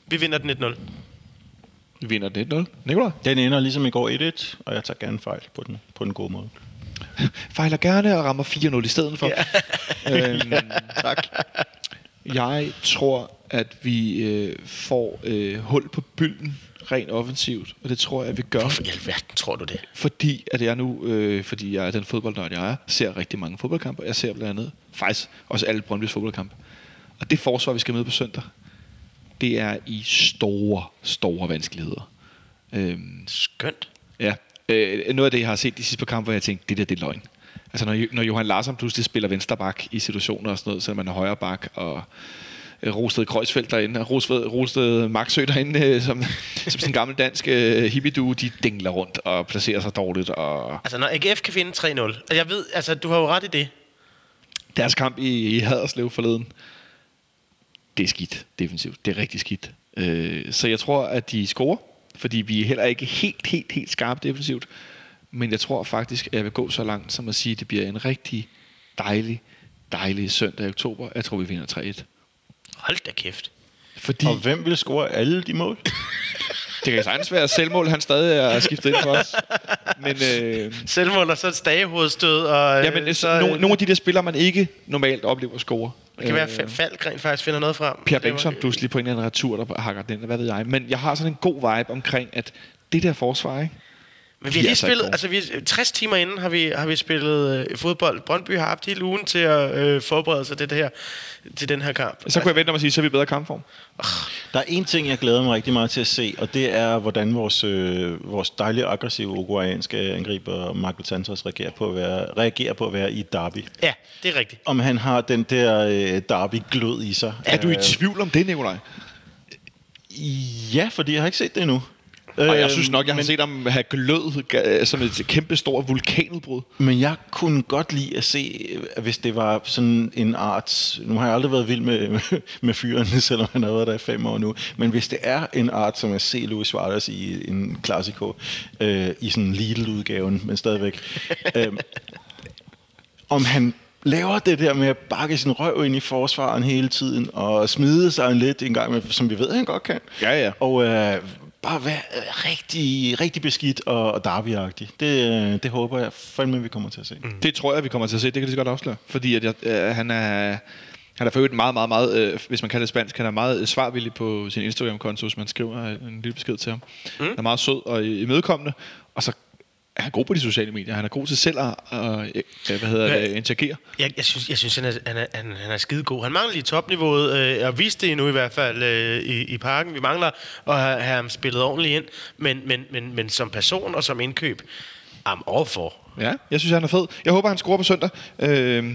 vi vinder den 1-0. Vi vinder den 1-0. Nikolaj? den ender ligesom i går 1-1, og jeg tager gerne fejl på den, på den gode måde. Fejler gerne og rammer 4-0 i stedet for. Ja. øhm, Tak. Jeg tror, at vi øh, får øh, hul på bylden rent offensivt, og det tror jeg, at vi gør, Hvorfor i alverden tror du det? fordi at jeg nu, øh, fordi jeg er den fodboldnørd, jeg er, ser rigtig mange fodboldkampe. Jeg ser blandt andet faktisk også alle Brøndby's fodboldkampe. Og det forsvar, vi skal møde på søndag, det er i store, store vanskeligheder. Øhm, Skønt. Ja. Øh, noget af det, jeg har set de sidste par kampe, hvor jeg tænkte, det der, det er løgn. Altså, når, når Johan Larsson pludselig spiller vensterbak i situationer og sådan noget, selvom man er højre bak, og øh, Rosted Kreuzfeldt derinde, og Rosted, Rosted Maxø derinde, øh, som, som sådan en gammel dansk øh, hippie de dingler rundt og placerer sig dårligt. Og Altså, når AGF kan finde 3-0, og jeg ved, altså, du har jo ret i det. deres kamp i, i Haderslev forleden, det er skidt defensivt. Det er rigtig skidt. Øh, så jeg tror, at de scorer, fordi vi er heller ikke helt, helt, helt skarpe defensivt. Men jeg tror faktisk, at jeg vil gå så langt som at sige, at det bliver en rigtig dejlig, dejlig søndag i oktober. Jeg tror, vi vinder 3-1. Hold da kæft. Fordi Og hvem vil score alle de mål? det kan sagtens være, selvmål han stadig er skiftet ind for os. Men, øh, Selvmål og så et stagehovedstød. Og, ja, men øh, så, nogle, nogle af de der spillere, man ikke normalt oplever score. Det kan være, at Falk faktisk finder noget frem. Var- Bengtsson pludselig på en eller anden retur, der hakker den, hvad ved jeg. Men jeg har sådan en god vibe omkring, at det der forsvar, ikke? Men vi har lige spillet, altså vi, 60 timer inden har vi, har vi spillet øh, fodbold. Brøndby har haft hele ugen til at øh, forberede sig til, det her, til den her kamp. Så kunne jeg vente om at sige, så er vi bedre kampform. Der er en ting, jeg glæder mig rigtig meget til at se, og det er, hvordan vores, øh, vores dejlige, aggressive uruguayanske angriber Michael Santos reagerer på at være, reagerer på at være i derby. Ja, det er rigtigt. Om han har den der øh, derby-glød i sig. Er du i Øh, tvivl om det, Nikolaj? Ja, fordi jeg har ikke set det endnu. Og jeg synes nok, jeg har men, set ham have glød som et kæmpe stort vulkanudbrud. Men jeg kunne godt lide at se, at hvis det var sådan en art... Nu har jeg aldrig været vild med, med, fyren, selvom han har været der i fem år nu. Men hvis det er en art, som at se Luis Suarez i en klassiko, øh, i sådan en Lidl-udgaven, men stadigvæk... øh, om han laver det der med at bakke sin røv ind i forsvaren hele tiden, og smide sig en lidt en gang, med, som vi ved, han godt kan. Ja, ja. Og øh, bare være øh, rigtig, rigtig beskidt og, og derbyagtig. Det, øh, det håber jeg fandme, vi kommer til at se. Mm. Det tror jeg, vi kommer til at se. Det kan det så godt afsløre. Fordi at jeg, øh, han er... Han er for øvrigt meget, meget, meget, øh, hvis man kalder det spansk, han er meget øh, svarvillig på sin Instagram-konto, hvis man skriver en lille besked til ham. Mm. Han er meget sød og imødekommende, og så er han god på de sociale medier. Han er god til selv at, øh, hvad hedder det, interagere. Jeg, jeg synes, jeg synes han, er, han, er, han, han er skide god. Han mangler lige topniveauet, øh, og viste det endnu i hvert fald øh, i, i parken. Vi mangler at have, have ham spillet ordentligt ind, men, men, men, men som person og som indkøb, I'm all for. Ja, jeg synes, han er fed. Jeg håber, han scorer på søndag. Øh,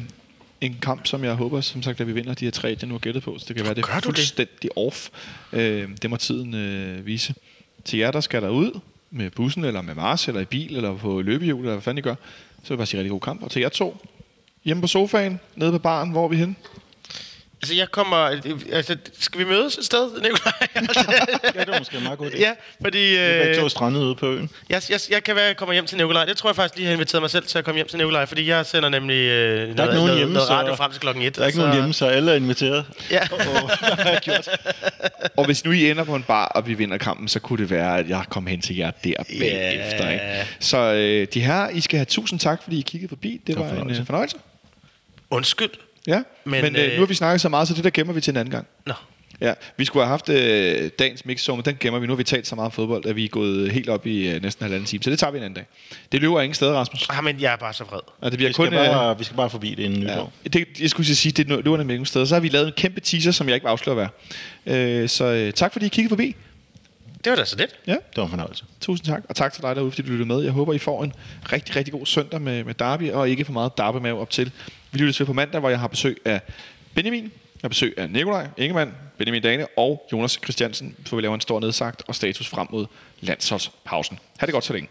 en kamp, som jeg håber, som sagt, at vi vinder de her tre, jeg nu har gættet på. Så det kan være, det er du det? fuldstændig off. Øh, det må tiden øh, vise. Til jer, der skal der ud med bussen, eller med Mars, eller i bil, eller på løbehjul, eller hvad fanden I gør, så vil jeg bare sige rigtig god kamp. Og til jer to, hjemme på sofaen, nede på baren, hvor er vi henne? Altså, jeg kommer... Altså, skal vi mødes et sted, Nikolaj? Ja, det var måske en meget god idé. ja, fordi... Vi er to Øh, strandet ude på øen. jeg, jeg, jeg kan være, jeg kommer hjem til Nikolaj. Det tror jeg faktisk lige har inviteret mig selv til at komme hjem til Nikolaj, fordi jeg sender nemlig øh, der ikke nogen noget, hjemme, noget så- radio frem til klokken 1. Der er ikke nogen hjemme, så alle er inviteret. Ja. Og hvis nu I ender på en bar, og vi vinder kampen, så kunne det være, at jeg kom hen til jer der bagefter. Ikke? Så øh, de her, I skal have tusind tak, fordi I kiggede forbi. Det var en fornøjelse. øh, fornøjelse. Undskyld. Ja, men, Men, øh, øh, nu har vi snakket så meget, så det der gemmer vi til en anden gang. Nå. Ja, vi skulle have haft øh, dagens mixzone, men den gemmer vi. Nu har vi talt så meget fodbold, at vi er gået helt op i øh, næsten en halvanden time. Så det tager vi en anden dag. Det løber ingen steder, Rasmus. Ah, men jeg er bare så vred. Og det bliver Vi kun... skal, bare, vi skal bare forbi det inden øh, ja, nytår. det, jeg skulle sige, det løber nemlig ingen steder. Så har vi lavet en kæmpe teaser, som jeg ikke vil afsløre hvad. Øh, så øh, tak fordi I kiggede forbi. Det var da så lidt. Ja, Det var en fornøjelse. tusind tak. Og tak til dig derude, fordi du lyttede med. Jeg håber, I får en rigtig, rigtig god søndag med, med Derby, og ikke for meget derby med op til. Vi lyttes ved på mandag, hvor jeg har besøg af Benjamin, jeg har besøg af Nikolaj Ingemann, Benjamin Dane og Jonas Christiansen, for vi laver en stor nedsagt og status frem mod landsholdspausen. Ha' det godt så længe.